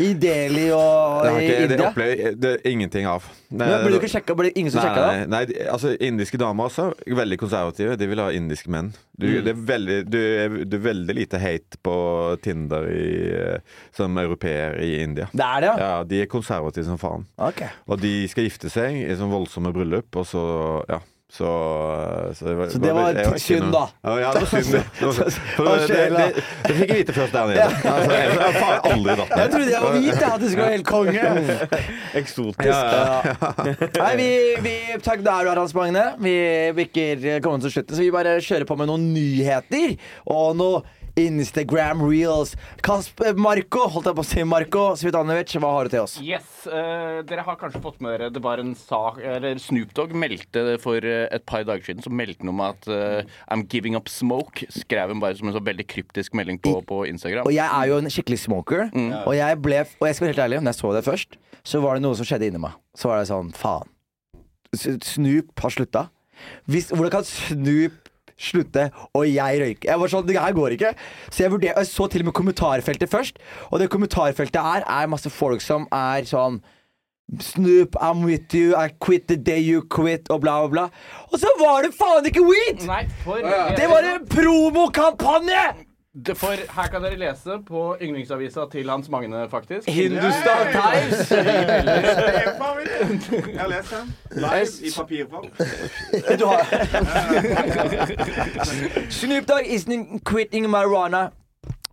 [SPEAKER 2] I Delhi og
[SPEAKER 10] Det
[SPEAKER 2] i
[SPEAKER 10] ikke, det opplever jeg det ingenting av.
[SPEAKER 2] Men Blir du ikke sjekka? Blir det ingen som
[SPEAKER 10] nei,
[SPEAKER 2] sjekket deg?
[SPEAKER 10] Nei, nei, altså indiske damer også, veldig konservative. De vil ha indiske menn. Du,
[SPEAKER 2] Mm.
[SPEAKER 10] det er veldig, du, du er veldig lite hate på Tinder i, eh, som europeer i India.
[SPEAKER 2] Det er det, ja?
[SPEAKER 10] Ja, De er konservative som faen.
[SPEAKER 2] Ok.
[SPEAKER 10] Og de skal gifte seg i sånn voldsomme bryllup, og så Ja. Så, så, det var,
[SPEAKER 2] Så det var synd, da.
[SPEAKER 10] Ja, ja, det var synd. (laughs) Det, det, var- det, det, fikk jeg vite først der nede. Altså, jeg har faen aldri dratt ned.
[SPEAKER 2] Jeg trodde jeg var hvit, jeg, at det skulle være helt konge. (laughs)
[SPEAKER 3] Eksotisk.
[SPEAKER 2] Ja, (laughs) Nei, vi, vi takk, der er du her, Hans Magne. Vi bikker kommet til slutten, så vi bare kjører på med noen nyheter. Og noe Instagram reels. Kasper Marco, holdt jeg på å si Marco Svitanovic, hva har du til oss?
[SPEAKER 4] Yes, uh, Dere har kanskje fått med dere Det var en sak eller Snoop Dogg meldte for eh, et par dager siden Så meldte han om at uh, I'm giving up smoke. Skrev han bare som en så veldig kryptisk melding på, på Instagram.
[SPEAKER 2] Og jeg er jo en skikkelig smoker. Og jeg ble Og jeg skal være helt ærlig, når jeg så det først, så var det noe som skjedde inni meg. Så var det sånn, faen. Snoop har slutta. Hvis, hvordan kan Snoop slutte, og jeg røyker? Jeg var sånn, det her går ikke. Så jeg, vurder, jeg så til og med kommentarfeltet først. Og det kommentarfeltet er, er masse folk som er sånn Snoop, I'm with you, I quit the day you quit, og bla, bla, bla. Og så var det faen ikke weed!
[SPEAKER 4] Nei, for
[SPEAKER 2] Det var en promokampanje!
[SPEAKER 4] Det- For her kan dere lese på yndlingsavisa til Hans Magne, faktisk.
[SPEAKER 2] Hindustan Times. (laughs)
[SPEAKER 10] Jeg har lest den. Live i papirform.
[SPEAKER 2] Du har Snoop Dogg isn't quitting marijuana.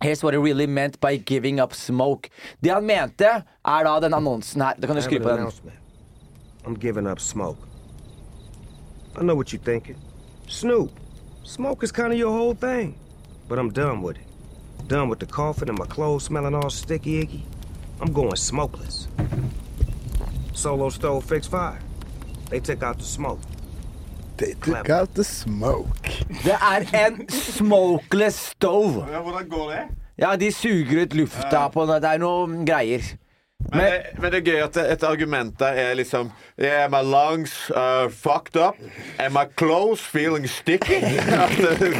[SPEAKER 2] Here's what he really meant by giving up smoke. Det han mente, er da den annonsen her. Da kan du skru på den.
[SPEAKER 13] I'm giving up smoke. I know what you're thinking. Snoop, smoke is kind of your whole thing. But I'm done with it. Done with the coffin and my clothes smelling all sticky icky. I'm going smokeless. Solo stove fixed fire. They took out the smoke.
[SPEAKER 5] They took out the smoke.
[SPEAKER 2] Det er en smokeless stove.
[SPEAKER 10] Hvordan går det?
[SPEAKER 2] Ja, de suger ut lufta på Det er noen greier.
[SPEAKER 10] Men, det, men det er gøy at et argument der er liksom Yeah, my lungs are fucked up. And my clothes feeling sticky. (laughs)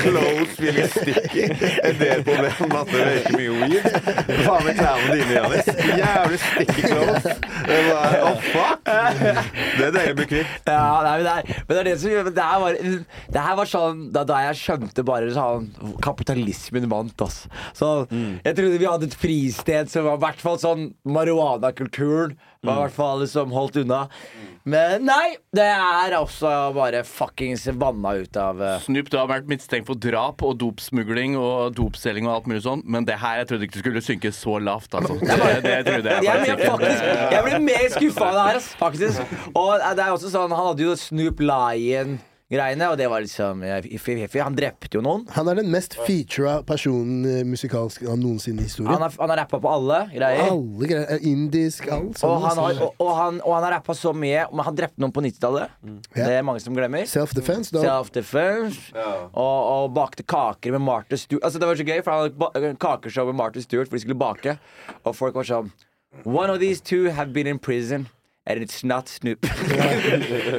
[SPEAKER 10] Clothes feeling sticky er det et problem med at er røyker mye weed. Faen med klærne dine, Janis? Jævlig sticky clothes. Det var, oh, fuck. Det er deilig å bli kvitt.
[SPEAKER 2] Ja, nei, men, det er, men det er det som gjør det, her var, det her var sånn da, da jeg skjønte bare sånn Kapitalismen vant, altså. Så Jeg trodde vi hadde et fristed som var i hvert fall sånn marihuanakulturen var i hvert fall liksom holdt unna. Men nei, det er også bare fuckings vanna ut av uh...
[SPEAKER 4] Snoop du har vært mistenkt for drap og dopsmugling og dopselging og alt mulig sånn, men det her jeg trodde ikke det skulle synke så lavt, altså. Det, det trodde jeg (laughs)
[SPEAKER 2] jeg,
[SPEAKER 4] faktisk
[SPEAKER 2] faktisk, jeg ble mer skuffa av det her, faktisk. Og det er også sånn, han hadde jo Snoop Lion-greiene, og det var liksom iffy, iffy. Han drepte jo noen.
[SPEAKER 5] Han er den mest featura personen eh, musikalsk av noensinne i historien.
[SPEAKER 2] Han har, han har rappa på alle greier.
[SPEAKER 5] Alle greier. eh, Indisk, alt
[SPEAKER 2] Og han, har, og, og, han, og han har rappa så mye, men han drepte noen på 90-tallet. Det er mange som glemmer.
[SPEAKER 5] Self-defense, da.
[SPEAKER 2] Self-defense. Og, og bakte kaker med Martha Stewart. Altså, det var så gøy, for han hadde ba- kakeshow med Martha Stewart, for de skulle bake. Og folk var sånn One of these two have been in prison. And it's not Snoop. det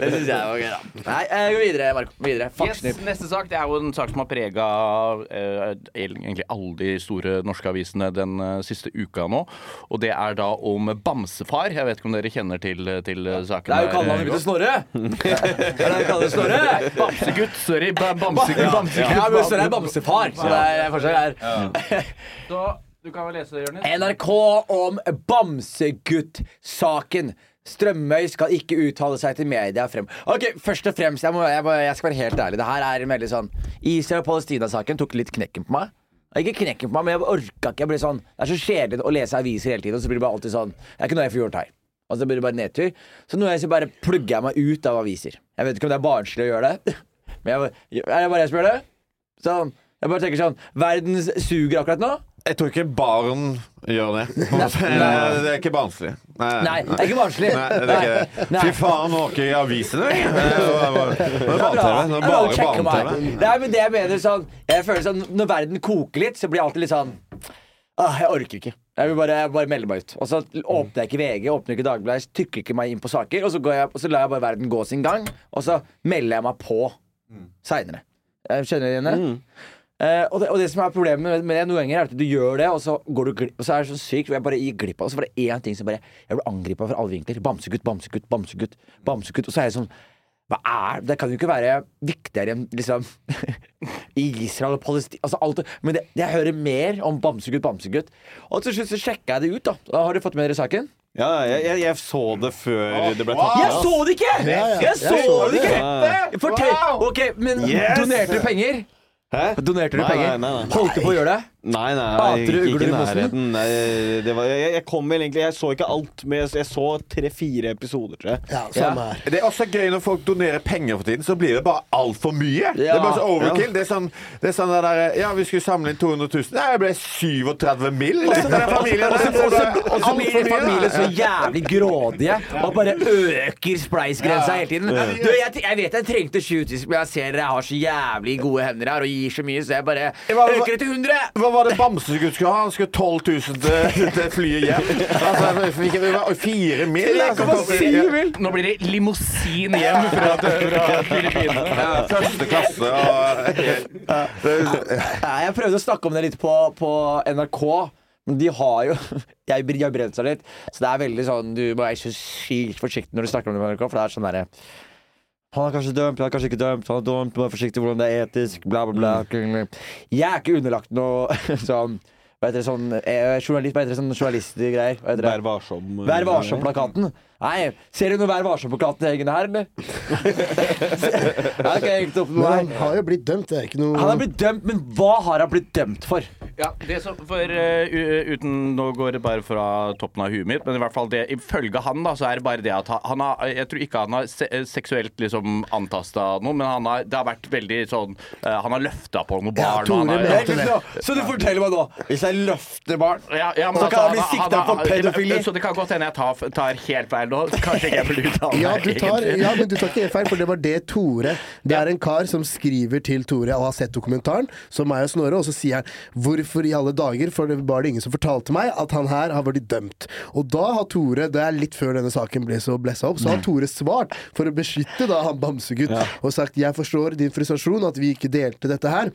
[SPEAKER 2] (laughs) syns jeg var gøy, da. Nei, jeg går videre, Marco. Videre. Fuck
[SPEAKER 4] Yes,
[SPEAKER 2] Snoop.
[SPEAKER 4] neste sak det er jo en sak som har prega egentlig alle de store norske avisene den eh, siste uka nå. Og det er da om Bamsefar. Jeg vet ikke om dere kjenner til, til ja. saken.
[SPEAKER 2] Det er jo kallenavnet mitt til Snorre. Det er det Snorre.
[SPEAKER 4] Bamsegutt. Sorry. Bamsegutt. bamsegutt.
[SPEAKER 2] Ja, men Snorre er bamsefar, så det er fortsatt her.
[SPEAKER 4] Ja. du kan vel lese, Jonis?
[SPEAKER 2] NRK om Bamsegutt-saken. Strømøy skal ikke uttale seg til media frem. Ok, Først og fremst, jeg, må, jeg, må, jeg skal være helt ærlig. Det her er en veldig sånn Israel og Palestina-saken tok litt knekken på meg. Ikke knekken på meg, men jeg orka ikke. Jeg ble sånn, Det er så kjedelig å lese aviser hele tiden. Og så blir det bare alltid sånn Det er ikke noe jeg får gjort her. Og så blir det bare nedtur. Så nå så bare plugger jeg meg ut av aviser. Jeg vet ikke om det er barnslig å gjøre det, (laughs) men jeg, er det bare jeg som gjør det? Sånn, jeg bare tenker sånn Verden suger akkurat nå.
[SPEAKER 10] Jeg tror ikke barn gjør det. (laughs) Det er ikke barnslig.
[SPEAKER 2] Nei, det er ikke barnslig.
[SPEAKER 10] Nei, det er ikke det. Fy faen, nå orker jeg i (laughs) jeg. Det er bare- det barne-TV.
[SPEAKER 2] Men jeg mener sånn Jeg føler sånn Når verden koker litt, så blir jeg alltid litt sånn ah, Jeg orker ikke. Jeg vil bare, jeg bare melde meg ut. Og så åpner jeg ikke VG, åpner ikke Dagbladet, trykker ikke meg inn på saker, og så, går jeg, og så lar jeg bare verden gå sin gang, og så melder jeg meg på seinere. Skjønner du, Jenne? Eh, og, det, og det som er problemet med, med det noen ganger, er at du gjør det, og så går du glipp Og så er det så sykt, Og jeg bare gir glipp av Og så var det én ting som bare Jeg ble angripa fra alle vinkler. Bamsegutt, bamsegutt, bamsegutt. Bamsegutt. Og så er jeg sånn hva er Det kan jo ikke være viktigere enn liksom (laughs) Israel og Palestina altså alt, Men det, jeg hører mer om bamsegutt, bamsegutt. Og til slutt så sjekka jeg det ut, da. da har du fått med dere saken?
[SPEAKER 3] Ja, jeg, jeg, jeg så det før det ble tatt
[SPEAKER 2] Jeg
[SPEAKER 3] ned, ass.
[SPEAKER 2] så det ikke! Jeg så
[SPEAKER 3] Jeg så
[SPEAKER 2] det ikke! Fortell! Ok, men
[SPEAKER 3] Yes!
[SPEAKER 2] donerte du penger?
[SPEAKER 3] Hæ?
[SPEAKER 2] Donerte du
[SPEAKER 3] Nei,
[SPEAKER 2] penger?
[SPEAKER 3] nei, nei, nei.
[SPEAKER 2] Holdt du på å gjøre det?
[SPEAKER 3] Nei, nei,
[SPEAKER 2] Hater du
[SPEAKER 3] ikke,
[SPEAKER 2] ugler
[SPEAKER 3] i nærheten. Nei, det var, jeg, jeg kom vel egentlig Jeg så ikke alt, men jeg, jeg så tre-fire episoder, tror jeg.
[SPEAKER 5] Ja, samme her.
[SPEAKER 10] Det er også gøy når folk donerer penger for tiden, så blir det bare altfor mye. Det er bare så overkill. Det er sånn, det er sånn det der, Ja, vi skulle samle inn 200 000. Nei, det ble 37 mill.
[SPEAKER 2] Og så-
[SPEAKER 10] er
[SPEAKER 2] blir familien så jævlig grådige og bare øker spleisgrensa hele tiden. Du, jeg, jeg vet jeg trengte 20 000, men jeg ser dere har så jævlig gode hender her og gir så mye, så jeg bare øker det til 100.
[SPEAKER 10] Hva var det Bamsegutt skulle ha? Han skulle 12 000 til, til flyet hjem. Altså, fikk- det var fire mil. altså.
[SPEAKER 2] mil.
[SPEAKER 4] Nå blir det limousin hjem fra, fra Filippinene.
[SPEAKER 10] Ja, Første klasse og
[SPEAKER 2] Nei, Jeg prøvde å snakke om det litt på, på NRK. Men de har jo Jeg har brent seg litt. Så det er veldig sånn Du må være så sykt forsiktig når du snakker om det med NRK, for det er sånn derre han er kanskje dømt, han er kanskje ikke dømt, han er dømt, vær forsiktig hvordan det er etisk, bla, bla, bla. Jeg er ikke underlagt noe (laughs) sånn hva heter det, sånn eh, journalist, hva heter det, sånn journalistgreier? Hva heter det?
[SPEAKER 3] Vær varsom.
[SPEAKER 2] Nei, ser du noe Vær varsom-plakaten hengende her, eller? (laughs) Jeg har ikke opp noe
[SPEAKER 5] Men
[SPEAKER 2] her.
[SPEAKER 5] han har jo blitt dømt. Det er ikke noe
[SPEAKER 2] Han har blitt dømt, men hva har han blitt dømt for?
[SPEAKER 4] Ja, det som, for eh, u- uten Nå går det bare fra toppen av huet mitt, men i hvert fall det ifølge han, da, så er det bare det at han, han har Jeg tror ikke han har se, seksuelt liksom antasta noen, men han har, det har vært veldig sånn eh, Han har løfta på noen barn. og han har,
[SPEAKER 2] Helt riktig. Så du forteller meg nå Hvis jeg løfter barn,
[SPEAKER 4] ja, ja, men
[SPEAKER 2] så kan
[SPEAKER 4] altså,
[SPEAKER 2] han bli sikta
[SPEAKER 4] han-
[SPEAKER 2] for pedofili?
[SPEAKER 4] Så det kan godt hende jeg tar, tar helt feil nå. Kanskje ikke jeg burde uttale
[SPEAKER 5] Ja,
[SPEAKER 4] meg,
[SPEAKER 5] du tar,
[SPEAKER 4] egentlig.
[SPEAKER 5] ja, men du tar ikke helt feil, for det var det Tore Det er en kar som skriver til Tore og har sett dokumentaren, som meg og Snorre, og så sier han hvorfor i alle dager, for det var det ingen som fortalte meg, at han her har vært dømt. Og da har Tore, det er litt før denne saken ble så blessa opp, så har Tore svart for å beskytte da han bamsegutt, og sagt jeg forstår din frustrasjon, at vi ikke delte dette her,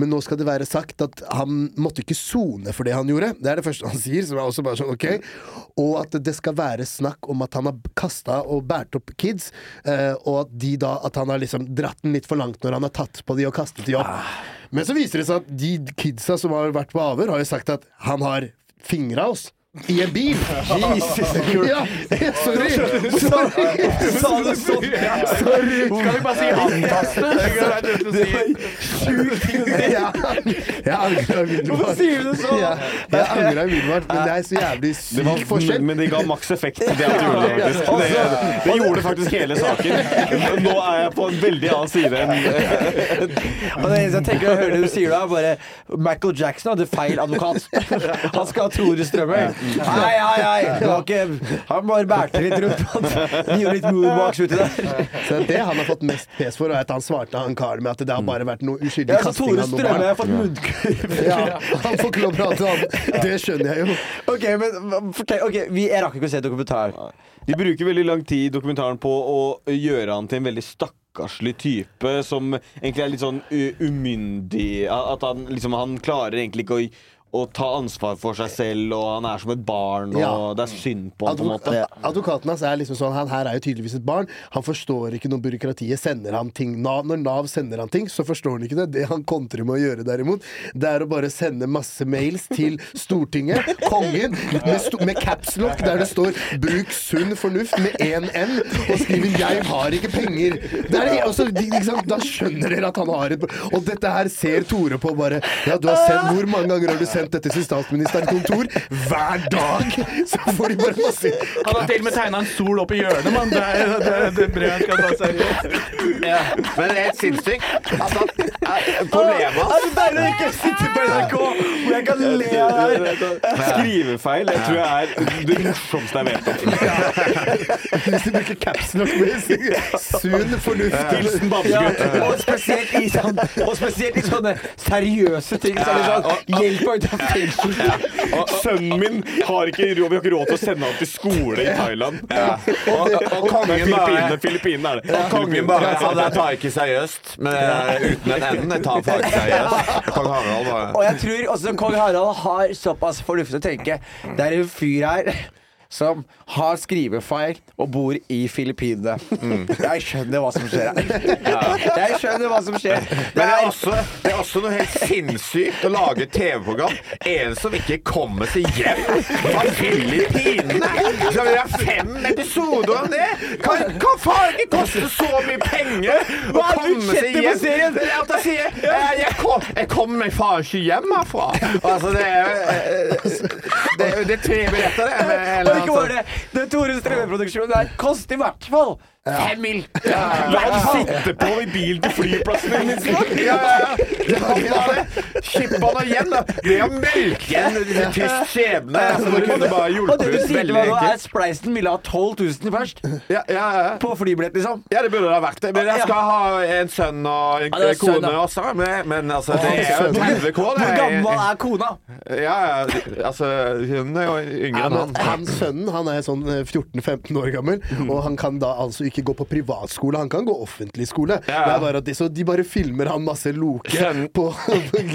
[SPEAKER 5] men nå skal det være sagt at han måtte ikke sone for det han gjorde. Det er det første han sier, som er også bare sånn ok. Og at det skal være snakk om at han har kasta og båret opp kids, eh, og at, de da, at han har liksom dratt den litt for langt når han har tatt på de og kastet de opp. Men så viser det seg at de kidsa som har vært på avhør, har jo sagt at han har fingra oss. I en bil!
[SPEAKER 2] Jesus (laughs)
[SPEAKER 5] Ja, (laughs) sorry! Sorry!
[SPEAKER 2] Sånn?
[SPEAKER 5] Sorry!
[SPEAKER 4] Skal vi bare si
[SPEAKER 5] umiddelbart.
[SPEAKER 2] Hvorfor sier du det sånn?
[SPEAKER 5] Ja, jeg angra umiddelbart, men det er så jævlig
[SPEAKER 3] Det var,
[SPEAKER 5] syk forskjell.
[SPEAKER 3] men det ga maks effekt. Det, at du gjorde det, faktisk. det, det gjorde faktisk hele saken. Nå er jeg på en veldig annen side enn
[SPEAKER 2] Og det eneste jeg tenker å høre det du sier da, er bare Michael Jackson hadde feil advokat. Han skal ha Tore Strømøy. Nei, nei, nei. Det var ikke Han bare bærte litt rundt. Han gjorde litt moonwalks uti der.
[SPEAKER 5] Så det han har fått mest pes for, er at han svarte han karen med at det har bare vært noe uskyldig
[SPEAKER 2] Ja,
[SPEAKER 5] kasting
[SPEAKER 2] Tore Strømøy har fått munnkurv.
[SPEAKER 5] Ja, han får ikke lov å prate om det. skjønner jeg jo.
[SPEAKER 2] Ok, men fortell okay, vi, Jeg rakk ikke å se dokumentar.
[SPEAKER 3] De bruker veldig lang tid i dokumentaren på å gjøre han til en veldig stakkarslig type som egentlig er litt sånn umyndig. At han liksom Han klarer egentlig ikke å å ta ansvar for seg selv, og han er som et barn, og
[SPEAKER 5] Ja.
[SPEAKER 3] det er synd på ham på en måte.
[SPEAKER 5] Advok advokaten hans er liksom sånn Han her er jo tydeligvis et barn. Han forstår ikke når byråkratiet sender han ting. Nav, når Nav sender han ting, så forstår han ikke det. Det han kontrer med å gjøre, derimot, det er å bare sende masse mails til Stortinget, (laughs) kongen, med, med capslock der det står 'bruk sunn fornuft' med én N, og skriver 'jeg har ikke penger'. Det er, altså, de- ikke? Da skjønner dere at han har et Og dette her ser Tore på bare Ja, du har sendt Hvor mange ganger har du sendt dette til statsministerens kontor? Hver dag! Så får de bare masse
[SPEAKER 4] Han har til og med tegna en sol opp i hjørnet, mann. Det er det, er- det brevet han skal ta seriøst.
[SPEAKER 10] Men det er helt sinnssykt. Altså, eh, problemet
[SPEAKER 2] Er det deilig å ikke sitte på NRK hvor jeg kan le av deg?
[SPEAKER 3] Skrivefeil jeg tror jeg er det morsomste jeg vet om.
[SPEAKER 5] Hvis de bruker capslock med sunn fornuft
[SPEAKER 3] Hilsen Bamsegutt.
[SPEAKER 2] og, spesielt i sånn, og spesielt i sånne seriøse ting. Så er det sånn Hjelp meg ut av fengsel.
[SPEAKER 3] Og sønnen min har ikke råd, vi har ikke råd til å sende han til skole i Thailand.
[SPEAKER 10] Og, og kongen bare
[SPEAKER 3] Filippinene, Filippinene er det.
[SPEAKER 10] og kongen bare Ja, det tar ikke seriøst. Men eh, uten en enden. Jeg tar ikke seriøst. Kong Harald
[SPEAKER 2] Og jeg tror også kong Harald har såpass fornuft til å tenke Det er en fyr her som har skrivefeil og bor i Filippinene. (laughs) Jeg skjønner hva som skjer her. Jeg skjønner hva som skjer.
[SPEAKER 10] Men det er, også, det er også noe helt sinnssykt å lage et TV-program. En som ikke kommer seg hjem fra Filippinene. Skal vi ha fem episoder om det? Kan, kan faen ikke koste så mye penger å
[SPEAKER 2] er
[SPEAKER 10] komme seg hjem? Er at jeg sier jeg, jeg, kom, jeg kommer meg faen ikke hjem herfra. Altså, det er eh, (laughs) Det er, det er tre billetter, det. eller
[SPEAKER 2] ikke bare det. er Tore Strømme-produksjonen der koster i hvert fall fem mil.
[SPEAKER 3] Han sitte på i bilen til flyplassen din.
[SPEAKER 10] Ja, ja, ja. Han bare Skippa han igjen, da. Det er å melke en trist skjebne. Altså, det kunne bare
[SPEAKER 2] Og det du
[SPEAKER 10] hjulpet
[SPEAKER 2] sier til
[SPEAKER 10] veldig
[SPEAKER 2] meg nå, er at
[SPEAKER 10] enkelt.
[SPEAKER 2] Spleisen ville ha 12 000 først.
[SPEAKER 10] Ja, ja, ja.
[SPEAKER 2] På flybillett, liksom.
[SPEAKER 10] Ja, det burde det ha vært det. Men jeg skal ha en sønn og en
[SPEAKER 2] Ja,
[SPEAKER 10] kone
[SPEAKER 2] ja.
[SPEAKER 10] også. Men, men altså, det er jo
[SPEAKER 2] Hvor
[SPEAKER 10] 30 K, det.
[SPEAKER 2] hvor gammel er kona?
[SPEAKER 10] Ja, ja. Altså, hun er jo yngre
[SPEAKER 5] Ja,
[SPEAKER 10] enn han.
[SPEAKER 5] han Sønnen han er sånn eh, 14-15 år gammel, og han kan da altså ikke gå på privatskole. Han kan gå offentlig skole.
[SPEAKER 10] Ja.
[SPEAKER 5] Det er bare at de, så de bare filmer han masse loke på,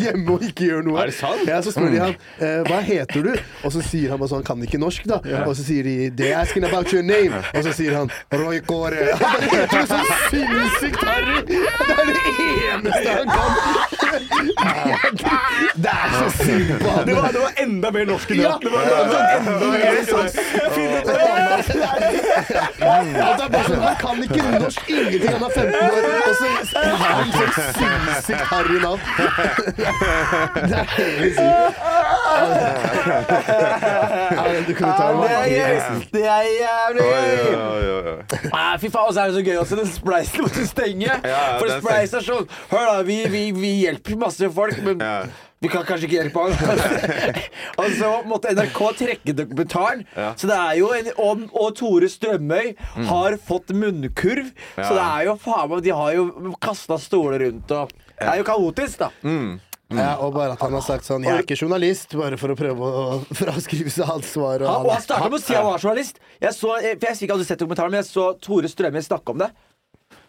[SPEAKER 5] hjemme og ikke gjør noe.
[SPEAKER 3] Er det sant?
[SPEAKER 5] Ja, Så spør de han eh, hva heter du, og så sier han bare sånn, han kan ikke norsk, da. Og så sier de they're asking about your name, og så sier han Roy Kåre. (laughs) Han bare heter det så sinnssykt harry! Det er det eneste han kan. (laughs) Det er så synd på han.
[SPEAKER 3] Det var, enda mer norsk enn det.
[SPEAKER 5] Ja,
[SPEAKER 3] det var enda mer (laughs)
[SPEAKER 5] det er sånn, han kan ikke norsk, ingenting. Han er 15 år, og så har han sånn sinnssykt harry navn. (laughs) Det er helt sykt. Ja, den dokumentaren
[SPEAKER 2] Det er gøy! Det er jævlig gøy! fy faen, og så er det så gøy også. Den spleisen måtte stenge.
[SPEAKER 10] Ja,
[SPEAKER 2] For spleis er sånn Hør, da, vi, vi, vi hjelper masse folk, men
[SPEAKER 10] Ja.
[SPEAKER 2] Vi kan kanskje ikke hjelpe han. (laughs) og så måtte NRK trekke dokumentaren.
[SPEAKER 10] Ja.
[SPEAKER 2] Så det er jo en, og, og Tore Strømøy har fått munnkurv. Så det er jo faen meg De har jo kasta stoler rundt og Det er jo kaotisk, da.
[SPEAKER 5] Ja, og bare at han har sagt sånn 'Jeg er ikke journalist', bare for å prøve å (laughs) fraskrive seg ansvar. Og
[SPEAKER 2] Han, og han starta med å si han var journalist. Jeg så, for jeg fikk hadde sett dokumentaren, men jeg så Tore Strømøy snakke om det.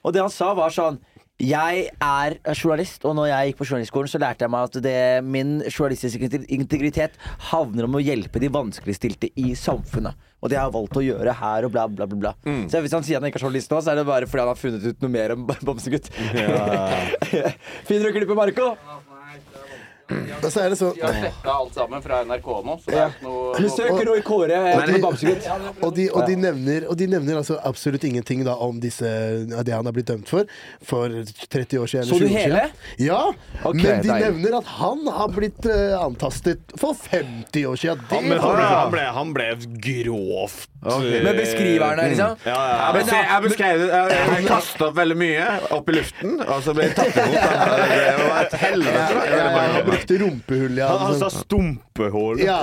[SPEAKER 2] Og det han sa, var sånn jeg er journalist, og når jeg gikk på journalistskolen, så lærte jeg meg at det, min journalistiske integritet havner om å hjelpe de vanskeligstilte i samfunnet. Og det har jeg valgt å gjøre her, og bla, bla, bla. bla. Så hvis han sier han ikke er journalist nå, så er det bare fordi han har funnet ut noe mer om Bamsegutt. (laughs) Finner du klippet, Marco?
[SPEAKER 5] Og så er det så
[SPEAKER 4] De har sletta alt sammen fra NRK nå, så det er ikke noe
[SPEAKER 2] Søk Roy Kåre etter Bamsegutt.
[SPEAKER 5] og de, og, de nevner, og de nevner altså absolutt ingenting da om disse, det han har blitt dømt for for 30 år siden.
[SPEAKER 2] Så du hele?
[SPEAKER 5] Ja,
[SPEAKER 2] Okay,
[SPEAKER 5] men de
[SPEAKER 2] deilig.
[SPEAKER 5] nevner at han har blitt uh, antastet for 50 år siden. Det
[SPEAKER 3] Han han, han, ble, han ble grovt eh,
[SPEAKER 2] Med beskriver han liksom?
[SPEAKER 3] Ja, ja.
[SPEAKER 10] Jeg jeg beskrev det. Jeg, jeg kastet opp veldig mye opp i luften, og så ble jeg tatt imot. Det var et helvete.
[SPEAKER 5] Han brukte rumpehull, ja.
[SPEAKER 3] Han, sa stumpehull.
[SPEAKER 5] ja.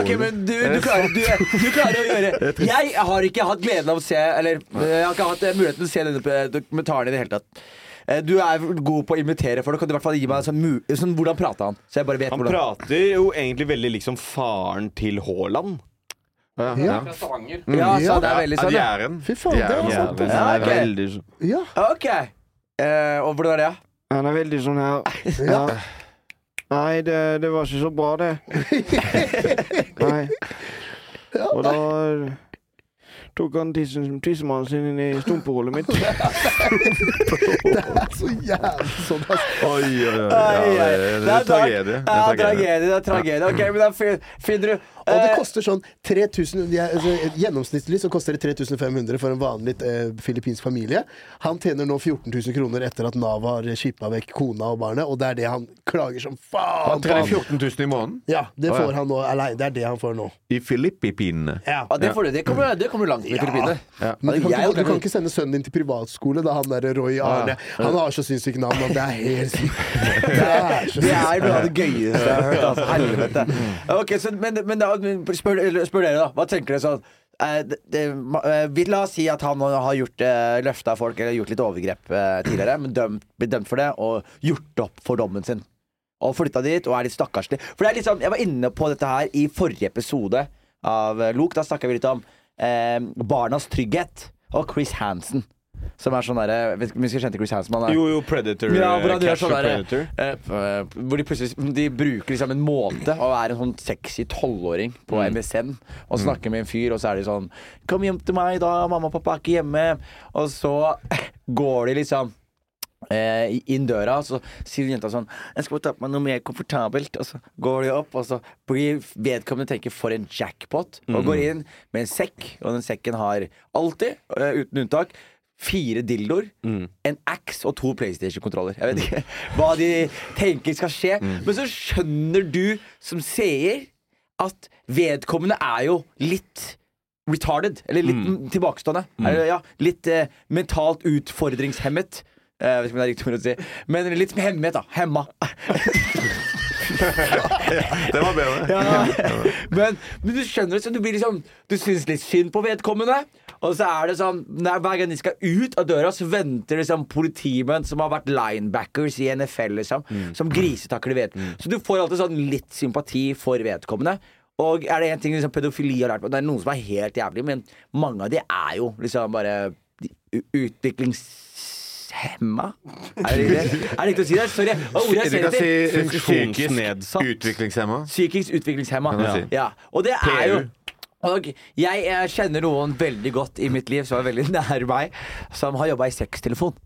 [SPEAKER 2] Ok, men du, du, klarer, du, du klarer å gjøre Jeg har ikke hatt gleden av å se Eller jeg har ikke hatt eh, muligheten til å se denne dokumentaren i det hele tatt. Eh, Du er god på å imitere, da kan du i hvert fall gi meg en sånn, sånn Hvordan prata han? Så jeg bare vet
[SPEAKER 3] Han
[SPEAKER 2] hvordan
[SPEAKER 3] prater jo egentlig veldig liksom faren til Haaland.
[SPEAKER 5] Ja.
[SPEAKER 4] fra Stavanger.
[SPEAKER 2] Ja, så det er veldig sånn, ja.
[SPEAKER 10] Jæren.
[SPEAKER 5] Fy faen, det var sant.
[SPEAKER 2] Ja,
[SPEAKER 3] er veldig sånn-
[SPEAKER 5] Ja.
[SPEAKER 2] Ok. Eh, og hvordan er det?
[SPEAKER 3] Han er veldig sånn her
[SPEAKER 5] Ja.
[SPEAKER 3] Nei, det, det var ikke så bra, det. (laughs) Nei. Og da tok han tissemannen sin inn i stumperullet mitt. (laughs)
[SPEAKER 5] Det er så jævlig sånn, altså.
[SPEAKER 10] Oi, oi, oi. Ja,
[SPEAKER 2] det,
[SPEAKER 10] det, det er tragedie. Det er
[SPEAKER 2] Ja,
[SPEAKER 10] tragedie.
[SPEAKER 2] Det er tragedie. Ok, men da finner du
[SPEAKER 5] Og det
[SPEAKER 2] eh,
[SPEAKER 5] koster sånn 3000 de er- altså, Gjennomsnittlig så koster det 3500 for en vanlig eh, filippinsk familie. Han tjener nå 14 000 kroner etter at Nav har skipa vekk kona og barnet, og det er det han klager som faen
[SPEAKER 10] Han
[SPEAKER 5] på.
[SPEAKER 10] trenger 14 000 i måneden
[SPEAKER 5] Ja, det får han nå aleine. Det er det han får nå.
[SPEAKER 10] i Filippinene.
[SPEAKER 5] Ja.
[SPEAKER 2] ja, det, får du, det, kommer, det kommer langt med i Filippinene.
[SPEAKER 10] Ja.
[SPEAKER 5] Men du kan, ikke, du kan ikke sende sønnen din til privatskole, da han derre Roy Arne. Han har så sinnssykt navn at det er helt (laughs) sykt. Det er
[SPEAKER 2] Det noe av det gøyeste jeg har hørt. Altså. Helvete. Okay, så, men, men da, spør, spør dere, da. Hva tenker dere sånn eh, eh, La oss si at han har gjort eh, løfta folk eller gjort litt overgrep eh, tidligere, men dømt, blitt dømt for det, og gjort opp for dommen sin. Og flytta dit og er litt stakkarslig. For det er liksom, Jeg var inne på dette her i forrige episode av eh, Lok. Da snakka vi litt om eh, barnas trygghet og Chris Hansen. Som er sånn derre skal kjenne Chris Hansman?
[SPEAKER 3] Jo, jo, Predator.
[SPEAKER 2] Ja, hvor han
[SPEAKER 3] eh,
[SPEAKER 2] gjør sånn
[SPEAKER 3] der,
[SPEAKER 2] eh, eh, Hvor de plutselig De bruker liksom en måte å være en sånn sexy tolvåring på
[SPEAKER 3] Mm.
[SPEAKER 2] MSN og snakke med en fyr, og så er de sånn 'Kom hjem til meg, da. Mamma og pappa er ikke hjemme.' Og så (laughs) går de liksom eh, inn døra, og så sier jenta sånn 'Jeg skal bare ta på meg noe mer komfortabelt.' Og så går de opp, og så blir vedkommende tenker 'for en jackpot', og
[SPEAKER 3] Mm.
[SPEAKER 2] går inn med en sekk, og den sekken har alltid, eh, uten unntak, fire dildoer, en axe og to PlayStation-kontroller. Jeg vet ikke (laughs) hva de tenker skal skje. Men så skjønner du som seer at vedkommende er jo litt retarded. Eller litt mm. tilbakestående. Eller, ja, litt eh, mentalt utfordringshemmet. Eh, Jeg vet ikke om det er riktig ord å si. Men litt hemmet, da. Hemma. (laughs)
[SPEAKER 10] Det var bedre.
[SPEAKER 2] Ja. (laughs) Men, men du skjønner det, så du blir liksom Du syns litt synd på vedkommende. Og så er det sånn Hver gang de skal ut av døra, så venter liksom politimenn som har vært linebackers i NFL, liksom, som grisetakler ved. Så du får alltid sånn litt sympati for vedkommende. Og er det én ting liksom, pedofili har lært meg Det er noen som er helt jævlig, men mange av de er jo liksom bare utviklings utviklingshemma? Er det riktig? Riktig å si det? Sorry. Ordet jeg ser
[SPEAKER 10] si
[SPEAKER 2] etter?
[SPEAKER 10] psykisk utviklingshemma.
[SPEAKER 2] Psykisk utviklingshemma.
[SPEAKER 10] Ja.
[SPEAKER 2] Ja. Og det er jo. Og jeg, jeg, kjenner noen veldig godt i mitt liv som er veldig (laughs) nær meg, som har jobba i sextelefon.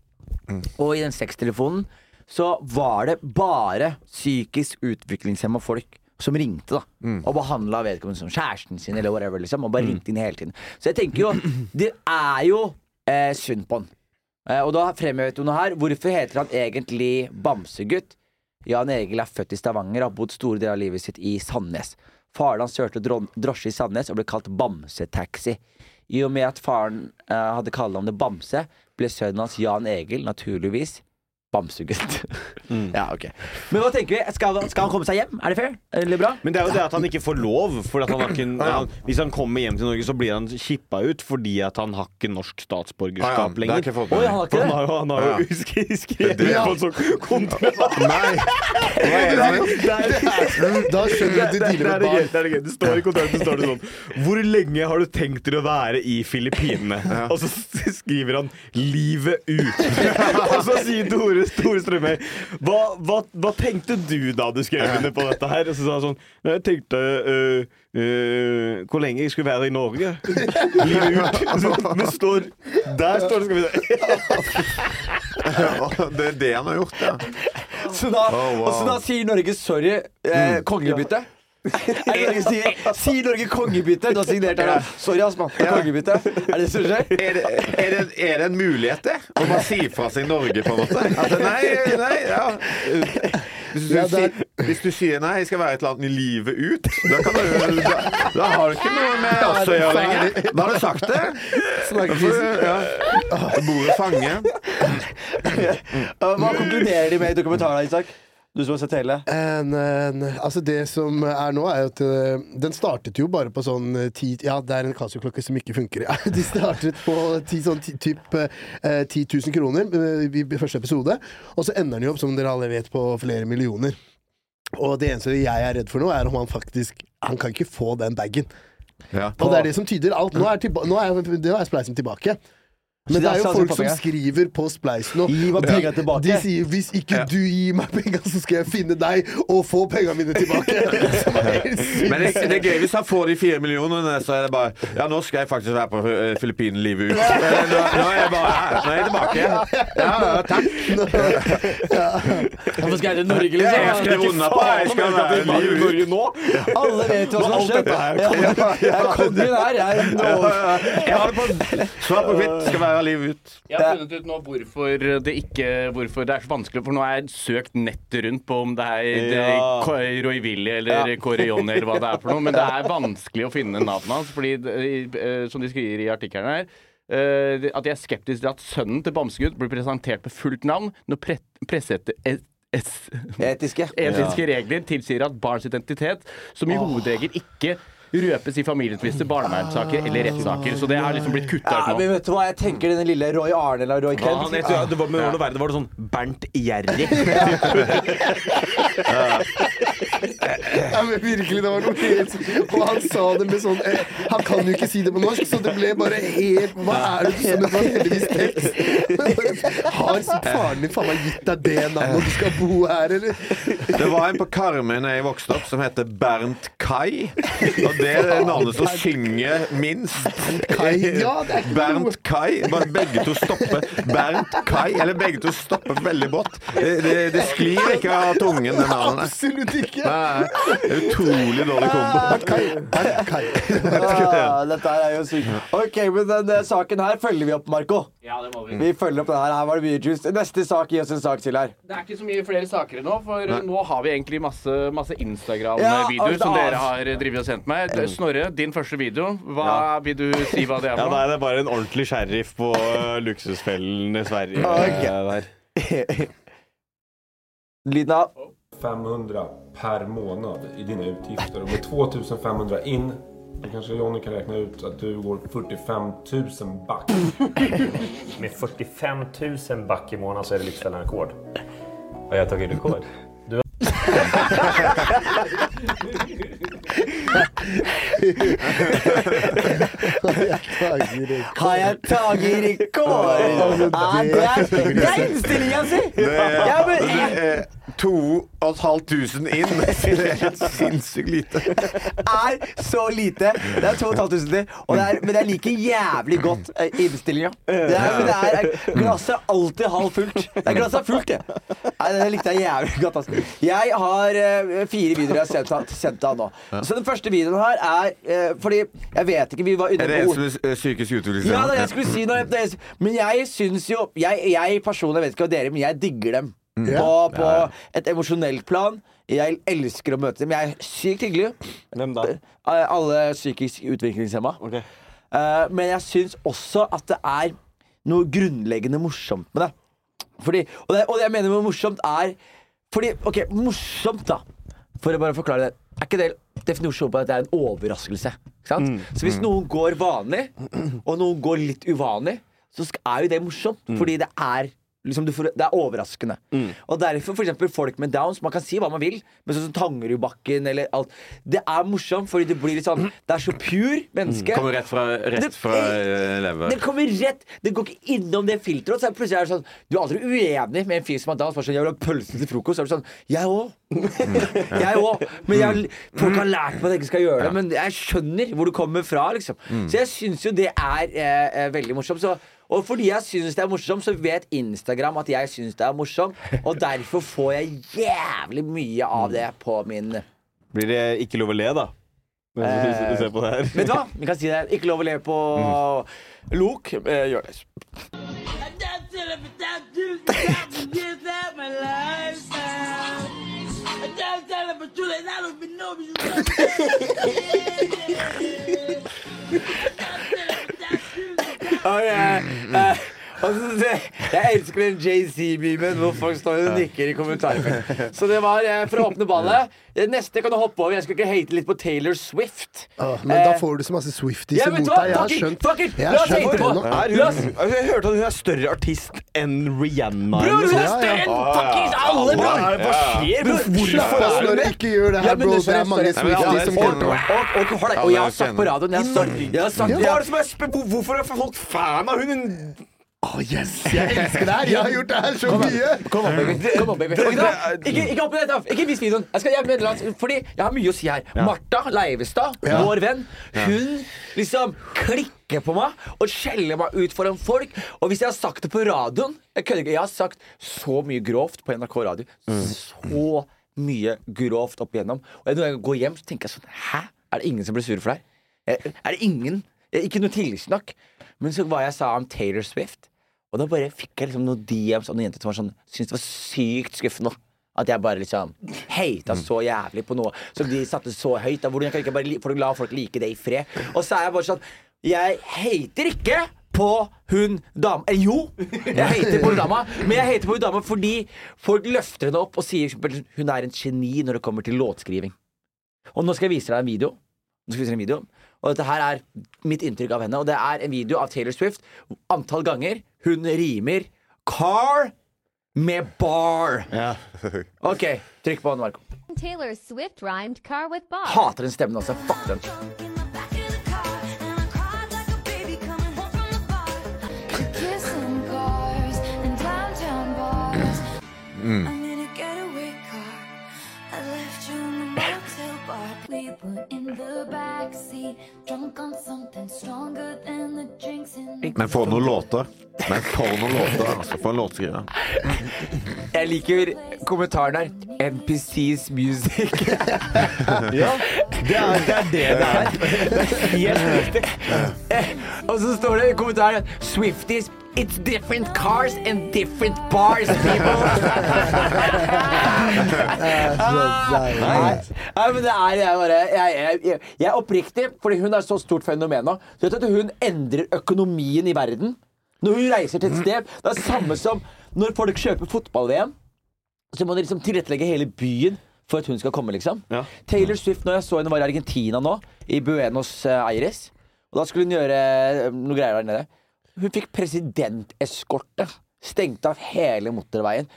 [SPEAKER 2] Og i den sextelefonen så var det bare psykisk utviklingshemma folk som ringte da og behandla vedkommende som kjæresten sin eller whatever. liksom Og bare ringte inn hele tiden. Så jeg tenker jo Det er jo eh, synd på han. Eh, og da fremhevet hun noe her. Hvorfor heter han egentlig Bamsegutt? Jan Egil er født i Stavanger og har bodd store deler av livet sitt i Sandnes. Faren hans kjørte drosje i Sandnes og ble kalt Bamsetaxi. I og med at faren eh, hadde kallenavnet Bamse, ble sønnen hans Jan Egil naturligvis Bamsegutt. (laughs) ja, ok. Men hva tenker vi? Skal, skal han komme seg hjem? Er det fair? Eller bra?
[SPEAKER 3] Men det er jo det at han ikke får lov. For at han har ikke, han, hvis han kommer hjem til Norge, så blir han kippa ut fordi at han har ikke norsk
[SPEAKER 10] Ah, ja,
[SPEAKER 3] statsborgerskap lenger.
[SPEAKER 10] ikke jeg
[SPEAKER 3] Oi, han har ikke det? Han har jo, han har jo
[SPEAKER 10] Ja.
[SPEAKER 3] skrevet skrevet på en sånn kontrakt.
[SPEAKER 10] Nei.
[SPEAKER 5] Da skjønner du at du dealer
[SPEAKER 3] er
[SPEAKER 5] med barn.
[SPEAKER 3] Det er det gøy. Det står i kontrakten står det sånn Hvor lenge har du tenkt deg å være i Filippinene? Og så skriver han 'livet ut'. (laughs) Og så sier Tore Tore Strømøy hva, hva, hva tenkte du da du skrev under på dette her? Og så sa han sånn Jeg tenkte øh, øh, hvor lenge jeg skulle være i Norge. Livet ut. Men står Der står det, skal vi se.
[SPEAKER 10] Det er det han har gjort, ja.
[SPEAKER 2] Så da,
[SPEAKER 10] Oh, wow.
[SPEAKER 2] og så da sier Norge sorry, eh, kongebytte. Det Norge sier? Sier Norge kongebytte? Du har signert her, da. Sorry, ass, mann. Kongebytte. Er det det som skjer?
[SPEAKER 10] Er det, er, det, er det en mulighet, det? Å bare si fra seg Norge, på en måte? At, nei, nei, ja. Hvis du,
[SPEAKER 5] Ja, det er-
[SPEAKER 10] sier, hvis du sier nei, jeg skal være et eller annet i livet ut, da, kan du, da, da har du ikke noe med oss å gjøre lenger. Da har du sagt det. Du- Ja. Bordet fange.
[SPEAKER 2] Hva konkluderer de med i dokumentaren, Isak? Du som har sett hele.
[SPEAKER 5] En, en, altså det som er nå, er at eh, den startet jo bare på sånn eh, ti Ja, det er en Casio-klokke som ikke funker. Ja. (laughs) De startet på ti, sånn ti, typ eh, 10 000 kroner eh, i i første episode, og så ender den jo opp, som dere alle vet, på flere millioner. Og det eneste jeg er redd for nå, er om han faktisk Han kan ikke få den bagen.
[SPEAKER 10] Ja.
[SPEAKER 5] Og det er det som tyder alt. Nå er, tilba nå er, nå er Spleisen tilbake. Men det er jo folk som skriver på Splice nå.
[SPEAKER 2] Gi meg
[SPEAKER 5] De,
[SPEAKER 2] penga tilbake.
[SPEAKER 5] de sier 'hvis ikke du gir meg penga, så skal jeg finne deg og få penga mine tilbake'. (laughs)
[SPEAKER 10] Men det, det er gøy hvis han får de fire millionene, så er det bare Ja, nå skal jeg faktisk være på eh, Filippinene livet ut. (laughs) Eh, Nå, nå er jeg bare her. Nå er jeg tilbake. Ja, ja, takk. (laughs)
[SPEAKER 2] Hvorfor skal jeg til Norge,
[SPEAKER 10] liksom? jeg
[SPEAKER 2] skal
[SPEAKER 10] skriver på Jeg skal være i Norge
[SPEAKER 3] nå.
[SPEAKER 2] Alle vet hva som har skjedd. Jeg er kongen her. Jeg
[SPEAKER 10] Jeg har det på svart på hvitt. Skal være livet ut.
[SPEAKER 4] Jeg har funnet ut nå hvorfor det ikke Hvorfor det er så vanskelig. For nå har jeg søkt nettet rundt på om det er
[SPEAKER 3] Ja.
[SPEAKER 4] Roy Willy eller Kåre Jonny eller hva det er for noe. Men det er vanskelig å finne navnet hans, fordi eh, som de skriver i artikkelen her eh, at de er skeptiske til at sønnen til Bamsegutt blir presentert med fullt navn når pre presseetter
[SPEAKER 2] Etiske. (laughs)
[SPEAKER 4] Etiske regler tilsier at barns identitet, som i hovedregel ikke røpes i familietvister, barnevernssaker eller rettssaker. Så det har liksom blitt kutta
[SPEAKER 2] Ja, men vet du hva, jeg tenker denne lille Roy Arne eller Roy
[SPEAKER 3] Ja,
[SPEAKER 2] Kent.
[SPEAKER 3] han, heter, ja, det var, med ja. det var det sånn Bernt Gjerrig. (laughs)
[SPEAKER 5] Ja, men virkelig, det var noe helt Og han sa det med sånn eh, Han kan jo ikke si det på norsk, så det ble bare helt Hva er det du sier? det var heldigvis tekst? (laughs) Har faren din faen meg gitt deg det navnet, du skal bo her, eller?
[SPEAKER 10] Det var en på Karmøy da jeg vokste opp, som heter Bernt Kai. Og det er navnet som synger minst.
[SPEAKER 5] Kai, ja, er
[SPEAKER 10] Bernt Kai. Bare begge to stopper. Bernt Kai, eller begge to stopper veldig brått. Det, det, det sklir ikke av tungen, det navnet.
[SPEAKER 5] Absolutt ikke.
[SPEAKER 10] Nei, det er utrolig dårlig kombo.
[SPEAKER 5] Kai, Bernt Kai. (laughs)
[SPEAKER 2] Ah, dette er jo sykt. Ok, men den eh, saken her følger vi opp, Marco.
[SPEAKER 4] Ja, det må vi.
[SPEAKER 2] Vi følger opp den her. Her var det mye juice. Neste sak, gi oss en sak til her.
[SPEAKER 4] Det er ikke så mye flere saker nå, for
[SPEAKER 2] Nei.
[SPEAKER 4] nå har vi egentlig masse, masse Instagram-videoer
[SPEAKER 2] ja,
[SPEAKER 4] som dere har drevet og sendt meg. Snorre, din første video. Hva Vil du si hva det er
[SPEAKER 3] Ja,
[SPEAKER 4] for noe?
[SPEAKER 3] er det bare en ordentlig sheriff på uh, luksusfellen i Sverige.
[SPEAKER 2] Okay.
[SPEAKER 3] eh, der. (laughs)
[SPEAKER 2] Lyden av
[SPEAKER 14] 500 per måned i dine utgifter. Og med 2500 inn så kanskje Jonny kan regne ut at du går 45 000 back.
[SPEAKER 15] Med 45 000 back i måneden så er det Lyxfällan-rekord. Har jeg tagit rekord? Du
[SPEAKER 2] Har jeg taget rekord? Ja, det er, det er innstillinga si!
[SPEAKER 10] Det er,
[SPEAKER 2] Ja, men
[SPEAKER 10] det er to og et halvt tusen inn. Det er helt sinnssykt lite.
[SPEAKER 2] er så lite. Det er 2500 til. Og det er, like jeg jævlig godt eh, innstillinga. Det er, men det er, glasset er alltid halvt fullt. Det er glasset er fullt, det. Nei, det likte jeg jævlig godt. Altså. Jeg har eh, fire videoer jeg har sendt, han- sendt han nå. Så den første videoen her er eh, Fordi jeg vet ikke Vi var inne
[SPEAKER 10] Er det
[SPEAKER 2] på
[SPEAKER 10] en som er eh, psykisk utviklingshemmet?
[SPEAKER 2] Ja, det er det jeg skulle si. Det er- men jeg syns jo jeg, jeg personlig, vet ikke hva dere, men jeg digger dem.
[SPEAKER 10] Mm.
[SPEAKER 2] På, på
[SPEAKER 10] Ja, ja.
[SPEAKER 2] et emosjonelt plan. Jeg elsker å møte dem. Jeg er sykt hyggelig.
[SPEAKER 3] Hvem da?
[SPEAKER 2] Alle psykisk utviklingshemma. Eh, men jeg syns også at det er noe grunnleggende morsomt med det. Fordi, og, det og det jeg mener med morsomt, er Fordi, OK, morsomt, da. For å bare forklare det. Er ikke det definisjonen på at det er en overraskelse? Ikke sant? Så hvis noen går vanlig, og noen går litt uvanlig, så er jo det morsomt. Fordi det er Liksom du får, det er overraskende. Og derfor for eksempel folk med downs Man kan si hva man vil, men sånn som Tangerudbakken eller alt Det er morsomt, fordi det blir litt sånn Det er så pure menneske.
[SPEAKER 10] Kommer rett fra, rett fra det, lever.
[SPEAKER 2] Det kommer rett Det går ikke innom det filteret. Så er det plutselig er det sånn Du er aldri uenig med en fyr som har dans. bare Sånn, jeg vil ha pølse til frokost. Så er det sånn Jeg òg. (laughs) jeg òg. Men jeg, folk har lært meg at jeg ikke skal gjøre det. Men jeg skjønner hvor du kommer fra, liksom. Så jeg syns jo det er eh, eh, veldig morsomt. Så, og fordi jeg syns det er morsomt, så vet Instagram at jeg syns det er morsomt. Og derfor får jeg jævlig mye av det på min
[SPEAKER 3] Blir det ikke lov å le, da? Du- du ser på det her.
[SPEAKER 2] Eh, Vet du hva? Vi kan si det. Ikke lov å le på Lok. Eh, gjør det. (laughs) Og jeg, eh, og så, det, jeg elsker den JC-beamen hvor folk står og nikker i kommentarfeltet. Så det var eh, for å åpne ballet. Det Neste kan du hoppe over. Jeg skal ikke hate litt på Taylor Swift.
[SPEAKER 5] Åh, men da
[SPEAKER 2] Eh,
[SPEAKER 5] får du så masse Swifties
[SPEAKER 2] Ja,
[SPEAKER 5] imot deg. Jeg har skjønt,
[SPEAKER 2] fuck it.
[SPEAKER 5] jeg har skjønt
[SPEAKER 2] på.
[SPEAKER 3] Er hun,
[SPEAKER 2] oss-
[SPEAKER 3] altså, jeg hørte at hun er større artist enn Rihanna.
[SPEAKER 2] Bror, hun er større enn fuckings alle,
[SPEAKER 3] er Hva skjer? Hvorfor
[SPEAKER 2] slapp av,
[SPEAKER 3] er hun
[SPEAKER 5] ikke gjør det her, bro.
[SPEAKER 2] det-
[SPEAKER 5] er mange. Swifties som kommer til å
[SPEAKER 2] og- jeg har sagt på radioen jeg har sagt,
[SPEAKER 3] Hvorfor er folk fan av hun?
[SPEAKER 5] Å, yes! Jeg elsker det her! Jeg har gjort det her så mye!
[SPEAKER 2] Kom opp, baby. Kom opp, baby. Ikke, ikke opp i dette. Ikke vis videoen. Jeg skal, jeg mener, fordi jeg har mye å si her. Martha Leivestad,
[SPEAKER 5] Ja.
[SPEAKER 2] vår venn, hun liksom klikker på meg og skjeller meg ut foran folk. Og hvis jeg har sagt det på radioen Jeg kødder ikke. Jeg har sagt så mye grovt på NRK radio. Så mye grovt opp igjennom. Og når jeg går hjem, så tenker jeg sånn Hæ? Er det ingen som blir sure for deg? Er det ingen? Ikke noe tilsnakk. Men så hva jeg sa om Taylor Swift og da bare fikk jeg liksom noen DMs av noen jenter som var sånn syntes det var sykt skuffende. At jeg bare liksom hata så jævlig på noe som de satte så høyt. Da. Hvordan kan jeg ikke bare folk la folk like det i fred? Og så er jeg bare sånn Jeg hater ikke på hun dama eh, Jo, jeg hater på hun dama, men jeg hater på hun dama fordi folk løfter henne opp og sier eksempel, hun er en geni når det kommer til låtskriving. Og nå skal jeg vise deg en video. Nå skal jeg vise deg en video. Og dette her er mitt inntrykk av henne. Og det er en video av Taylor Swift. Antall ganger hun rimer car med bar. OK, trykk på den, Marco.
[SPEAKER 16] Taylor Swift rhymed car with bar.
[SPEAKER 2] Hater den stemmen også. Fuck den.
[SPEAKER 17] Kissing cars and downtown bars.
[SPEAKER 10] Mm.
[SPEAKER 17] Bar. put in the backseat, drunk on something stronger than the drinks in the
[SPEAKER 10] Men for noen låter. Men for noen låter, altså. For en låtskriver. (laughs)
[SPEAKER 2] Jeg liker kommentaren her. NPCs music. (laughs)
[SPEAKER 3] Ja, det er det er det det er. (laughs) Det er helt riktig.
[SPEAKER 2] Og så står det i kommentaren Swifties It's different cars and different bars, people. (laughs) (laughs) Nei, nei, men det er jeg bare Jeg, jeg, jeg, jeg er oppriktig, fordi hun er så stort fenomen nå. Du vet at hun endrer økonomien i verden. Når hun reiser til et sted Det er samme som når folk kjøper fotball-VM. Så må de liksom tilrettelegge hele byen for at hun skal komme, liksom. Taylor Swift, når jeg så henne var i Argentina nå, i Buenos Aires, og da skulle hun gjøre eh, noe greier der nede. Hun fikk presidenteskorte. Stengte av hele motorveien.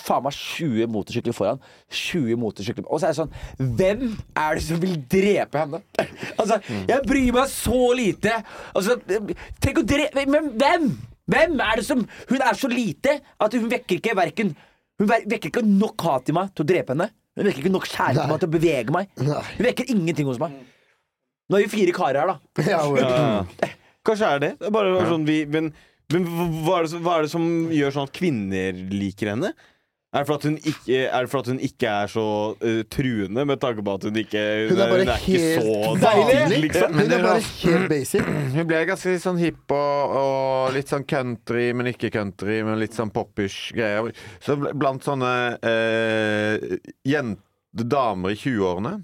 [SPEAKER 2] Faen meg 20 motorsykler foran. 20 motorsykler Og så er det sånn Hvem er det som vil drepe henne? (laughs) Altså, jeg bryr meg så lite. Altså, tenk å drepe Men hvem? Hvem er det som Hun er så lite at hun vekker ikke verken Hun vekker ikke nok hat i meg til å drepe henne. Hun vekker ikke nok kjærlighet i meg til å bevege meg. Hun vekker ingenting hos meg. Nå er vi fire karer her, da.
[SPEAKER 3] Ja, Ja. (laughs) Kanskje er det. det er bare sånn vi, men men hva er, det, som- hva er det som gjør sånn at kvinner liker henne? Er det for at hun ikke er, for at hun ikke er så uh, truende, med tanke på at hun ikke
[SPEAKER 5] Hun er bare
[SPEAKER 3] ikke så deilig?
[SPEAKER 5] vanlig.
[SPEAKER 3] Liksom.
[SPEAKER 5] Hun er bare helt basic. (clears throat)
[SPEAKER 10] Hun ble ganske sånn hipp og, og litt sånn country, men ikke country, men litt sånn popish greier. Så blant sånne uh, jente, damer i 20-årene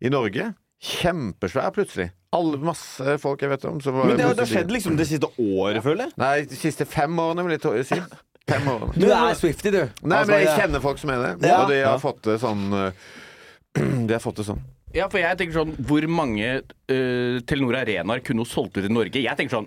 [SPEAKER 10] i Norge Kjempesvær plutselig. Alle, masse folk jeg vet om. som var
[SPEAKER 3] Men det, har- det har skjedd liksom det siste året, føler jeg.
[SPEAKER 10] Nei, de siste fem årene, vil jeg si. Fem (laughs) årene.
[SPEAKER 2] Du er Swifty, du.
[SPEAKER 10] Nei,
[SPEAKER 2] Altså,
[SPEAKER 10] men jeg kjenner folk som er det.
[SPEAKER 4] Ja.
[SPEAKER 10] Og de har fått det sånn eh, (clears throat) De har fått det sånn.
[SPEAKER 4] Ja, for jeg tenker sånn Hvor mange uh, Telenor Arenaer kunne hun solgt ut i Norge? Jeg tenker sånn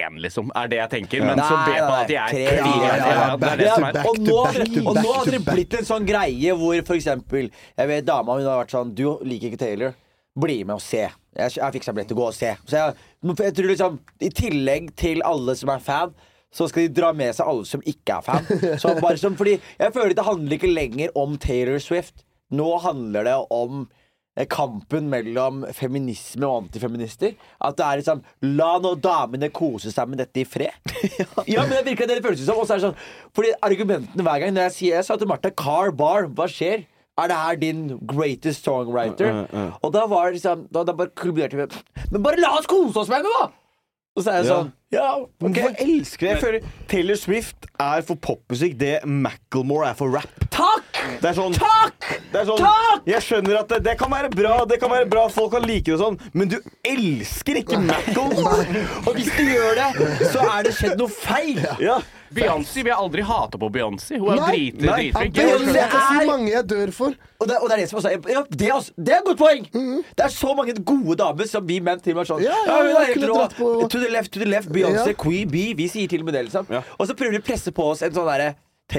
[SPEAKER 4] én, liksom. Er det jeg tenker. Men så vet man at de er
[SPEAKER 2] tre,
[SPEAKER 4] fire.
[SPEAKER 2] ja, ja, ja.
[SPEAKER 4] Det er det som er
[SPEAKER 2] og nå har det- og nå har det blitt en sånn greie hvor for eksempel Jeg vet dama hun har vært sånn Du liker ikke Taylor. Bli med og se. Jeg, jeg fiksa billett til å gå og se. Så jeg, jeg tror liksom I tillegg til alle som er fan, så skal de dra med seg alle som ikke er fan. Så (laughs) bare som, fordi jeg føler det handler ikke lenger om Taylor Swift. Nå handler det om eh, kampen mellom feminisme og antifeminister. At det er liksom La nå damene kose seg med dette i fred. (laughs) ja, men det virker det det føles som. Og så er det sånn Fordi argumentene hver gang Når jeg sier Jeg sa til Martha Car Bar, hva skjer? Er det her din greatest songwriter? Og da var det liksom Da, da bare kulminerte vi Men bare la oss kose oss med henne, da! Og så er jeg sånn Ja,
[SPEAKER 3] Men
[SPEAKER 2] ok.
[SPEAKER 3] Hvorfor elsker jeg? jeg føler Taylor Swift er for popmusikk det Macclemore er for rap.
[SPEAKER 2] Takk!
[SPEAKER 3] Det er sånn,
[SPEAKER 2] Takk!
[SPEAKER 3] Det er sånn
[SPEAKER 2] Takk!
[SPEAKER 3] Jeg skjønner at det, det kan være bra, det kan være bra, folk kan like det og sånn, men du elsker ikke Macclemore! (laughs)
[SPEAKER 2] Og hvis du gjør det, så er det skjedd noe feil.
[SPEAKER 3] Ja.
[SPEAKER 4] Beyoncé vil jeg aldri hate på Beyoncé. Hun er
[SPEAKER 5] Nei,
[SPEAKER 4] drit-
[SPEAKER 5] nei,
[SPEAKER 4] dritflink.
[SPEAKER 5] det er det er så mange jeg dør for.
[SPEAKER 2] Og det, og det er det som også er ja, det, er også, det er et godt poeng! Det er så mange gode damer som vi menn til og med er sånn
[SPEAKER 5] Ja, ja,
[SPEAKER 2] hun er
[SPEAKER 5] jeg
[SPEAKER 2] helt rå.
[SPEAKER 5] på-
[SPEAKER 2] To the left, to the left. Beyoncé,
[SPEAKER 5] Ja.
[SPEAKER 2] Queen Bee. Vi sier til og med det, liksom. Og så prøver de å presse på oss en sånn derre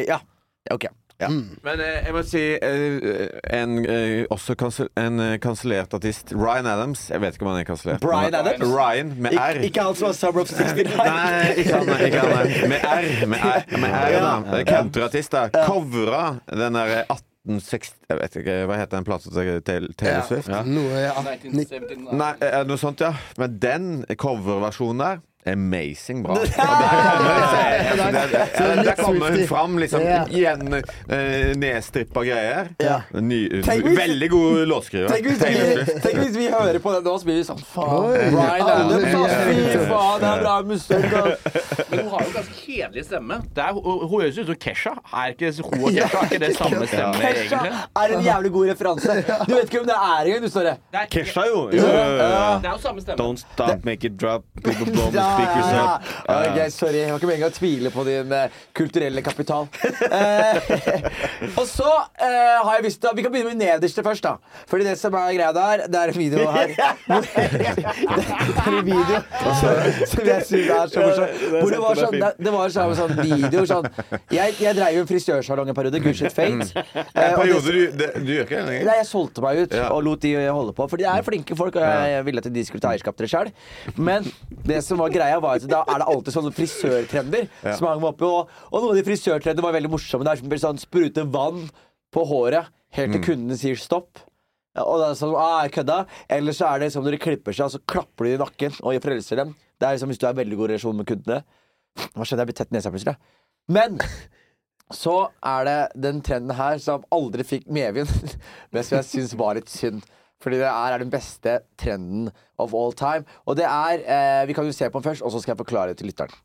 [SPEAKER 2] Ja, ok. Ja.
[SPEAKER 10] Men eh, jeg må si eh, en eh, også kansel, en eh, kansellert artist, Ryan Adams. Jeg vet ikke om han er kansellert.
[SPEAKER 2] Brian
[SPEAKER 10] Men-
[SPEAKER 2] Adams?
[SPEAKER 10] Ryan med
[SPEAKER 2] Ik
[SPEAKER 10] R.
[SPEAKER 2] ikke han som var Summer of 69. (laughs)
[SPEAKER 10] Nei, ikke han, ikke han. Med R. Med R, med R da. Countryartist. da. Covra den der 1860 Jeg vet ikke, hva heter den plata til Taylor Taylor
[SPEAKER 5] Ja,
[SPEAKER 10] Swift?
[SPEAKER 5] Noe ja.
[SPEAKER 10] Nei, eh, noe sånt, ja. Men den coverversjonen der Amazing bra. (laughs) Der der kommer hun fram liksom igjen uh, nedstrippa greier.
[SPEAKER 2] Ja.
[SPEAKER 10] Ny, veldig god låtskriver.
[SPEAKER 2] Tenk tenk hvis vi hører på den nå, så blir vi sånn Faen, Brian Adams, fy faen, det er bra musikk.
[SPEAKER 4] Men hun har jo ganske kjedelig stemme. Det er, hun, høres ut som Kesha. Er ikke hun og Kesha er ikke det samme stemme,
[SPEAKER 2] Kesha
[SPEAKER 4] egentlig?
[SPEAKER 2] er en jævlig god referanse. Du vet ikke hvem det er engang, du, Snorre.
[SPEAKER 3] Kesha, jo.
[SPEAKER 4] Det er jo samme stemme.
[SPEAKER 3] Don't stop, make it drop, people (laughs) blow
[SPEAKER 2] Ja,
[SPEAKER 10] Speakers
[SPEAKER 2] ja.
[SPEAKER 10] up.
[SPEAKER 2] Ok, sorry, jeg var ikke meningen å tvile på din uh, kulturelle kapital. uh, (laughs) og så uh, har jeg visst Vi kan begynne med nederste først, da. Fordi det som er greia der, det er en video (laughs) her. (laughs) det er en video som, jeg syns er så morsom. Hvor det var sånn, det, det var sånn, sånn video sånn Jeg, jeg dreiv en frisørsalong en periode. Gudskjelov Fate.
[SPEAKER 10] En
[SPEAKER 2] Eh, det-
[SPEAKER 10] periode du, det, du gjør ikke det lenger?
[SPEAKER 2] Nei, jeg solgte meg ut
[SPEAKER 10] Ja.
[SPEAKER 2] og lot de holde på. For de er flinke folk, og jeg ville at de skulle ta eierskap til det sjøl. Men det som var greia, var at da er det alltid sånne frisørtrender
[SPEAKER 10] Ja.
[SPEAKER 2] som hang oppe. Og, og noen av de frisørtrendene var veldig morsomme. Det er som sånn sprute vann på håret helt til
[SPEAKER 10] Mm.
[SPEAKER 2] kunden sier stopp. Og det er sånn, ah, jeg kødda Eller så er det som når de klipper seg, så klapper de i nakken og frelser dem. Det er som hvis du har veldig god relasjon med kundene. Hva skjedde? Jeg ble tett nesa plutselig. Men så er det den trenden her som aldri fikk medvind, (laughs) men som jeg syns var litt synd. Fordi det er, er den beste trenden of all time. Og det er eh, Vi kan jo se på den først, og så skal jeg forklare det til lytteren.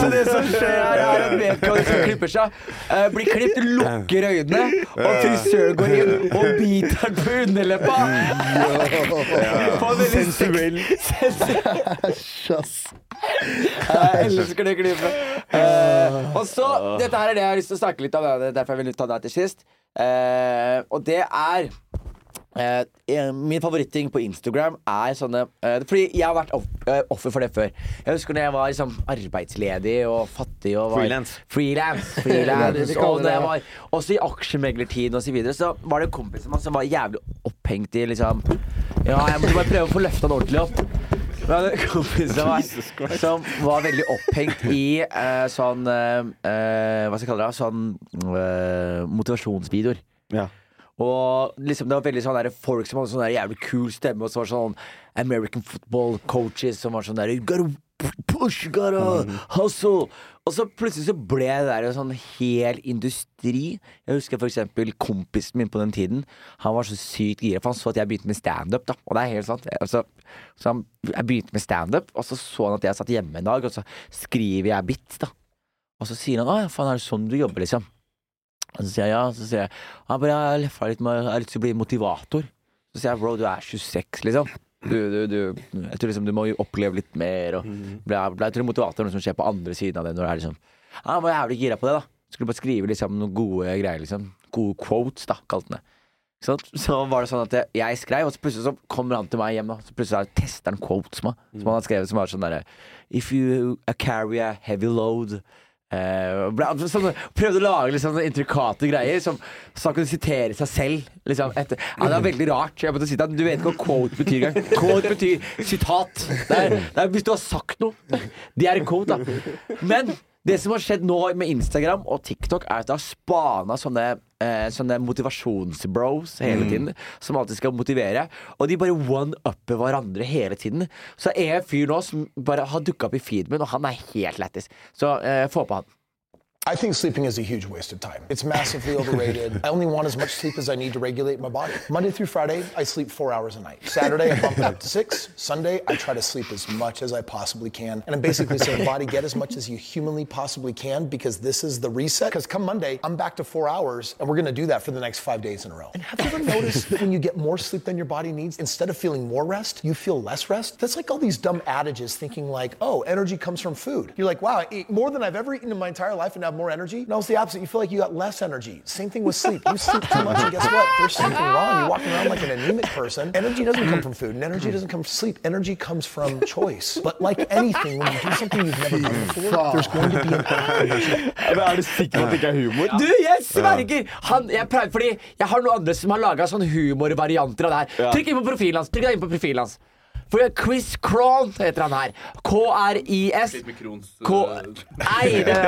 [SPEAKER 2] Så det som skjer her, er at vedkommende som klipper seg, eh, blir klippet, lukker øynene, og frisøren går inn og biter den på underleppa. På en veldig
[SPEAKER 3] Sensuell.
[SPEAKER 2] Æsj, ass. Jeg elsker det klippet. Eh, og så, Dette her er det jeg har lyst til å snakke litt om. Det er derfor jeg vil ta det her til sist. Eh, og det er eh, min favoritting på Instagram er sånne eh, Fordi jeg har vært off, eh, offer for det før. Jeg husker når jeg var liksom arbeidsledig og fattig og var
[SPEAKER 10] Freelance.
[SPEAKER 2] Freelance, (laughs) freelance. og når jeg var også i aksjemeglertiden osv. så videre, så var det en kompis av meg som var jævlig opphengt i liksom Ja, jeg måtte bare prøve å få løfta den ordentlig opp. Men en kompis av meg som var veldig opphengt i eh, sånn eh, eh, Hva skal jeg kalle det? Sånn eh, motivasjonsvideoer. Og liksom det var veldig sånn folk som hadde sånn jævlig kul stemme, og så var det sånn American football coaches som var sånn der You gotta push, gotta hustle. Og så plutselig så ble det der en sånn hel industri. Jeg husker eksempel kompisen min på den tiden. Han var så sykt gira, for han så at jeg begynte med standup. Og det er helt sant. Altså, så han, jeg begynte med standup, og så så han at jeg satt hjemme en dag, og så skriver jeg bits, da. Og så sier han 'Å ja, faen, er det sånn du jobber', liksom? Og så sier jeg ja. Så sier jeg han bare, jeg har leffa litt med Jeg har lyst til å bli motivator. Så sier jeg bro, du er 26, liksom. Du, du, du, jeg tror liksom du må oppleve litt mer. Og bla, bla. Jeg tror motivator er noe som skjer på andre siden av det. Når det er liksom ja, var jævlig gira på det, da. Skulle bare skrive liksom noen gode greier, liksom. Gode quotes, da, kalte han det. Så var det sånn at jeg, jeg skrev, og så plutselig så kommer han til meg hjem. Da. Så plutselig er tester han quotes meg, som han har skrevet, som var sånn derre If you carry a heavy load ble- sånn, Prøvde å lage sånne intrikate greier, som, så han kunne sitere seg selv. Liksom. Ja, det var veldig rart. Si det, Du vet ikke hva quote betyr engang. Quote betyr sitat. Det er, det er, hvis du har sagt noe. Det er en quote, da. Men det som har skjedd nå med Instagram og TikTok, er at det har spana sånne, eh, sånne motivasjonsbros hele
[SPEAKER 10] Mm.
[SPEAKER 2] tiden. Som alltid skal motivere. Og de bare one-upper hverandre hele tiden. Så er jeg en fyr nå som bare har dukka opp i feeden min, og han er helt lættis. Så eh, få på han.
[SPEAKER 18] I think sleeping is a huge waste of time. It's massively (laughs) overrated. I only want as much sleep as I need to regulate my body. Monday through Friday, I sleep four hours a night. Saturday, I bump it up to six. Sunday, I try to sleep as much as I possibly can. And I'm basically saying, (laughs) body, get as much as you humanly possibly can because this is the reset. Because come Monday, I'm back to four hours, and we're going to do that for the next five days in a row. And have you ever noticed that (laughs) when you get more sleep than your body needs, instead of feeling more rest, you feel less rest? That's like all these dumb adages thinking like, oh, energy comes from food. You're like, wow, I ate more than I've ever eaten in my entire life and have more energy. No, it's the opposite. You feel like you got less energy. Same thing with sleep. You sleep too much, and guess what? There's (laughs) something wrong. You're walking around like an anemic person. Energy doesn't come from food, and energy doesn't come from sleep. Energy comes from (laughs) choice. But like anything, when you do something you've never done before, there's going to be an. (laughs)
[SPEAKER 3] Er du sikker på at det ikke er humor?
[SPEAKER 2] Du, jeg sverger! Han, jeg pleier, fordi jeg har noen andre som har laga sånn humorvarianter av det her. Trykk inn på profilen hans. Trykk deg inn på profilen hans. For Chris Cron heter han her. K-r-i-s K... Nei, det,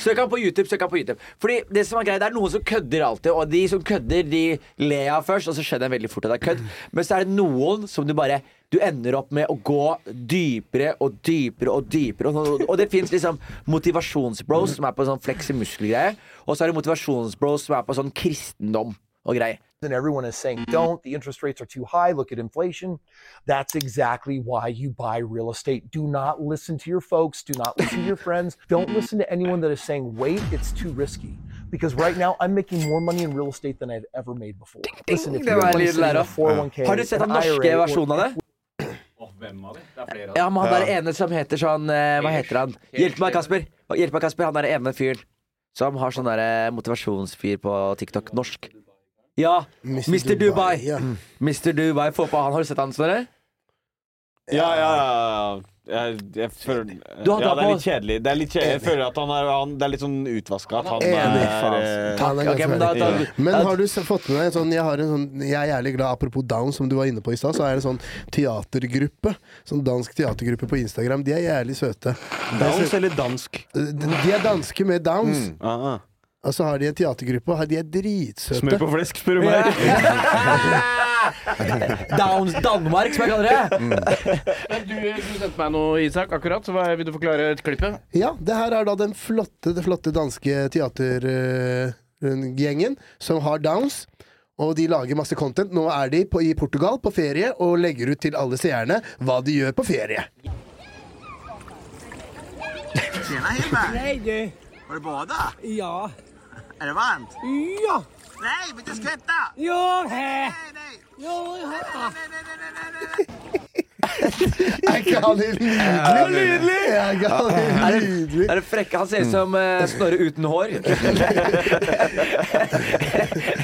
[SPEAKER 2] Søk han på YouTube. søk han på YouTube Fordi det som er greit, det er noen som kødder alltid, og de som kødder, de ler av først, og så skjønner jeg veldig fort at det er kødd. Men så er det noen som du bare Du ender opp med å gå dypere og dypere og dypere. Og, og det fins liksom motivasjonsbros som er på sånn flekse muskel-greie, og så er det motivasjonsbros som er på sånn kristendom. Og greier.
[SPEAKER 18] And everyone is saying, don't, the interest rates are too high, look at inflation. That's exactly why you buy real estate. Do not listen to your folks, do not listen to your (laughs) friends, don't listen to anyone that is saying, wait, it's too risky. Because right now, I'm making more money in real estate than I've ever made before. Listen, if
[SPEAKER 2] Det listening
[SPEAKER 18] a 401k,
[SPEAKER 2] Har du sett den
[SPEAKER 18] an
[SPEAKER 2] norske
[SPEAKER 18] IRA, or-
[SPEAKER 2] versjonen av det?
[SPEAKER 4] Hvem av dem? Det er flere av
[SPEAKER 2] Ja,
[SPEAKER 4] dem.
[SPEAKER 2] men han der ene som heter sånn eh, Hva heter han? Hjelp meg, Kasper. Hjelp meg, Kasper. Han der ene fyren som har sånn der eh, motivasjonsfyr på TikTok. Norsk. Ja. Mr. Dubai. Mr. Dubai. får på han. Har du sett han, Snorre?
[SPEAKER 10] Ja, ja, ja. Jeg, jeg føler,
[SPEAKER 2] Du har
[SPEAKER 10] ja, det er litt kjedelig. Det er litt kjedelig. Jeg føler at han er, han, det er litt sånn utvaska. At han
[SPEAKER 5] Enig.
[SPEAKER 10] er eh,
[SPEAKER 5] Han er
[SPEAKER 2] Ok, men da- da-
[SPEAKER 5] Men har du fått med deg en sånn Jeg, har en sånn, jeg er jævlig glad, apropos Down, som du var inne på i stad, så er det en sånn teatergruppe. Sånn dansk teatergruppe på Instagram. De er jævlig søte.
[SPEAKER 3] Downs eller dansk?
[SPEAKER 5] De er danske med Downs.
[SPEAKER 10] Mm.
[SPEAKER 5] Og så har de en teatergruppe, og de er dritsøte.
[SPEAKER 3] Smør på flesk, spør du meg.
[SPEAKER 2] Downs (laughs) Danmark, som jeg kaller det.
[SPEAKER 4] Men du, du sendte meg noe, Isak, akkurat. Så vil du forklare klippet?
[SPEAKER 5] Ja, det her er da den flotte, den flotte danske teatergjengen som har Downs. Og de lager masse content. Nå er de på, i Portugal på ferie og legger ut til alle seerne hva de gjør på ferie.
[SPEAKER 19] Tjena Hilma.
[SPEAKER 20] Hei, du.
[SPEAKER 19] Har du bada?
[SPEAKER 20] Ja.
[SPEAKER 19] Är det varmt?
[SPEAKER 20] Ja.
[SPEAKER 19] Nej, men inte skvätta!
[SPEAKER 20] nei, här. nei, här. (laughs)
[SPEAKER 5] Er ikke han helt nydelig? Er ikke han helt
[SPEAKER 2] Er det,
[SPEAKER 5] nydelig?
[SPEAKER 2] er det frekke? Han ser ut som uh, Snorre uten hår. (laughs)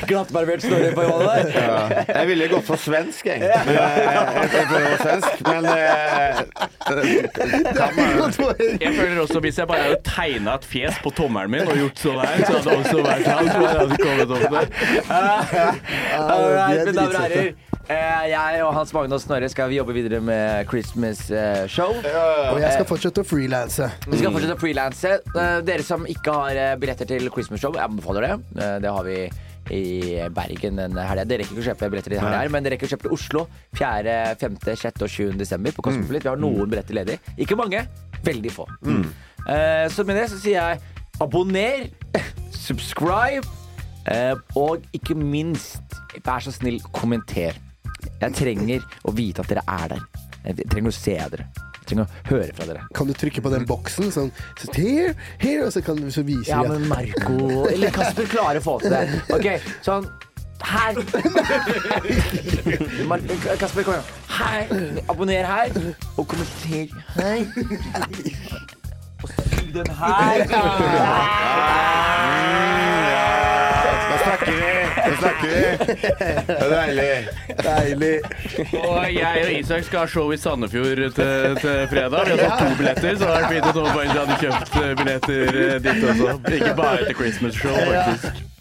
[SPEAKER 2] Glattbarbert Snorre på hånda der.
[SPEAKER 10] Ja. Jeg ville gått for svensk, jeg. Men, eh, jeg prøver svensk, men eh, kan man-
[SPEAKER 4] Jeg føler også Hvis jeg bare hadde tegna et fjes på tommelen min og gjort sånn her, så hadde det også vært han som hadde kommet opp der.
[SPEAKER 2] Alright, mine damer og herrer. Eh, jeg og Hans Magne og Snorre skal jobbe videre med Christmas eh, show.
[SPEAKER 5] Og jeg skal fortsette å frilanse.
[SPEAKER 2] Vi skal fortsette å frilanse. Eh, dere som ikke har billetter til Christmas show, jeg anbefaler det. Eh, det har vi i Bergen en helg. Dere rekker ikke å kjøpe billetter i helga, men dere rekker å kjøpe til Oslo 4., 5., 6. og 7. desember på Kosmopolit. Vi har noen billetter ledig. Ikke mange, veldig få. Eh, så med det så sier jeg abonner, subscribe, eh, og ikke minst, vær så snill, kommenter. Jeg trenger å vite at dere er der. Jeg trenger å se dere. Jeg trenger å høre fra dere.
[SPEAKER 5] Kan du trykke på den boksen sånn så, here, here, og så kan du så vise
[SPEAKER 2] Ja, men Marco Eller Kasper klarer å få til det. Ok, sånn her. Kasper, kom igjen. Her. Abonner her. Og kommenter her. Og sug den her.
[SPEAKER 10] Da snakker vi! Da snakker vi! (laughs) Det er deilig.
[SPEAKER 5] Deilig.
[SPEAKER 4] Og jeg og Isak skal ha show i Sandefjord til, til fredag. Vi har fått to billetter, så det er fint at noen hadde kjøpt billetter eh, dit også. Ikke bare til Christmas show, faktisk.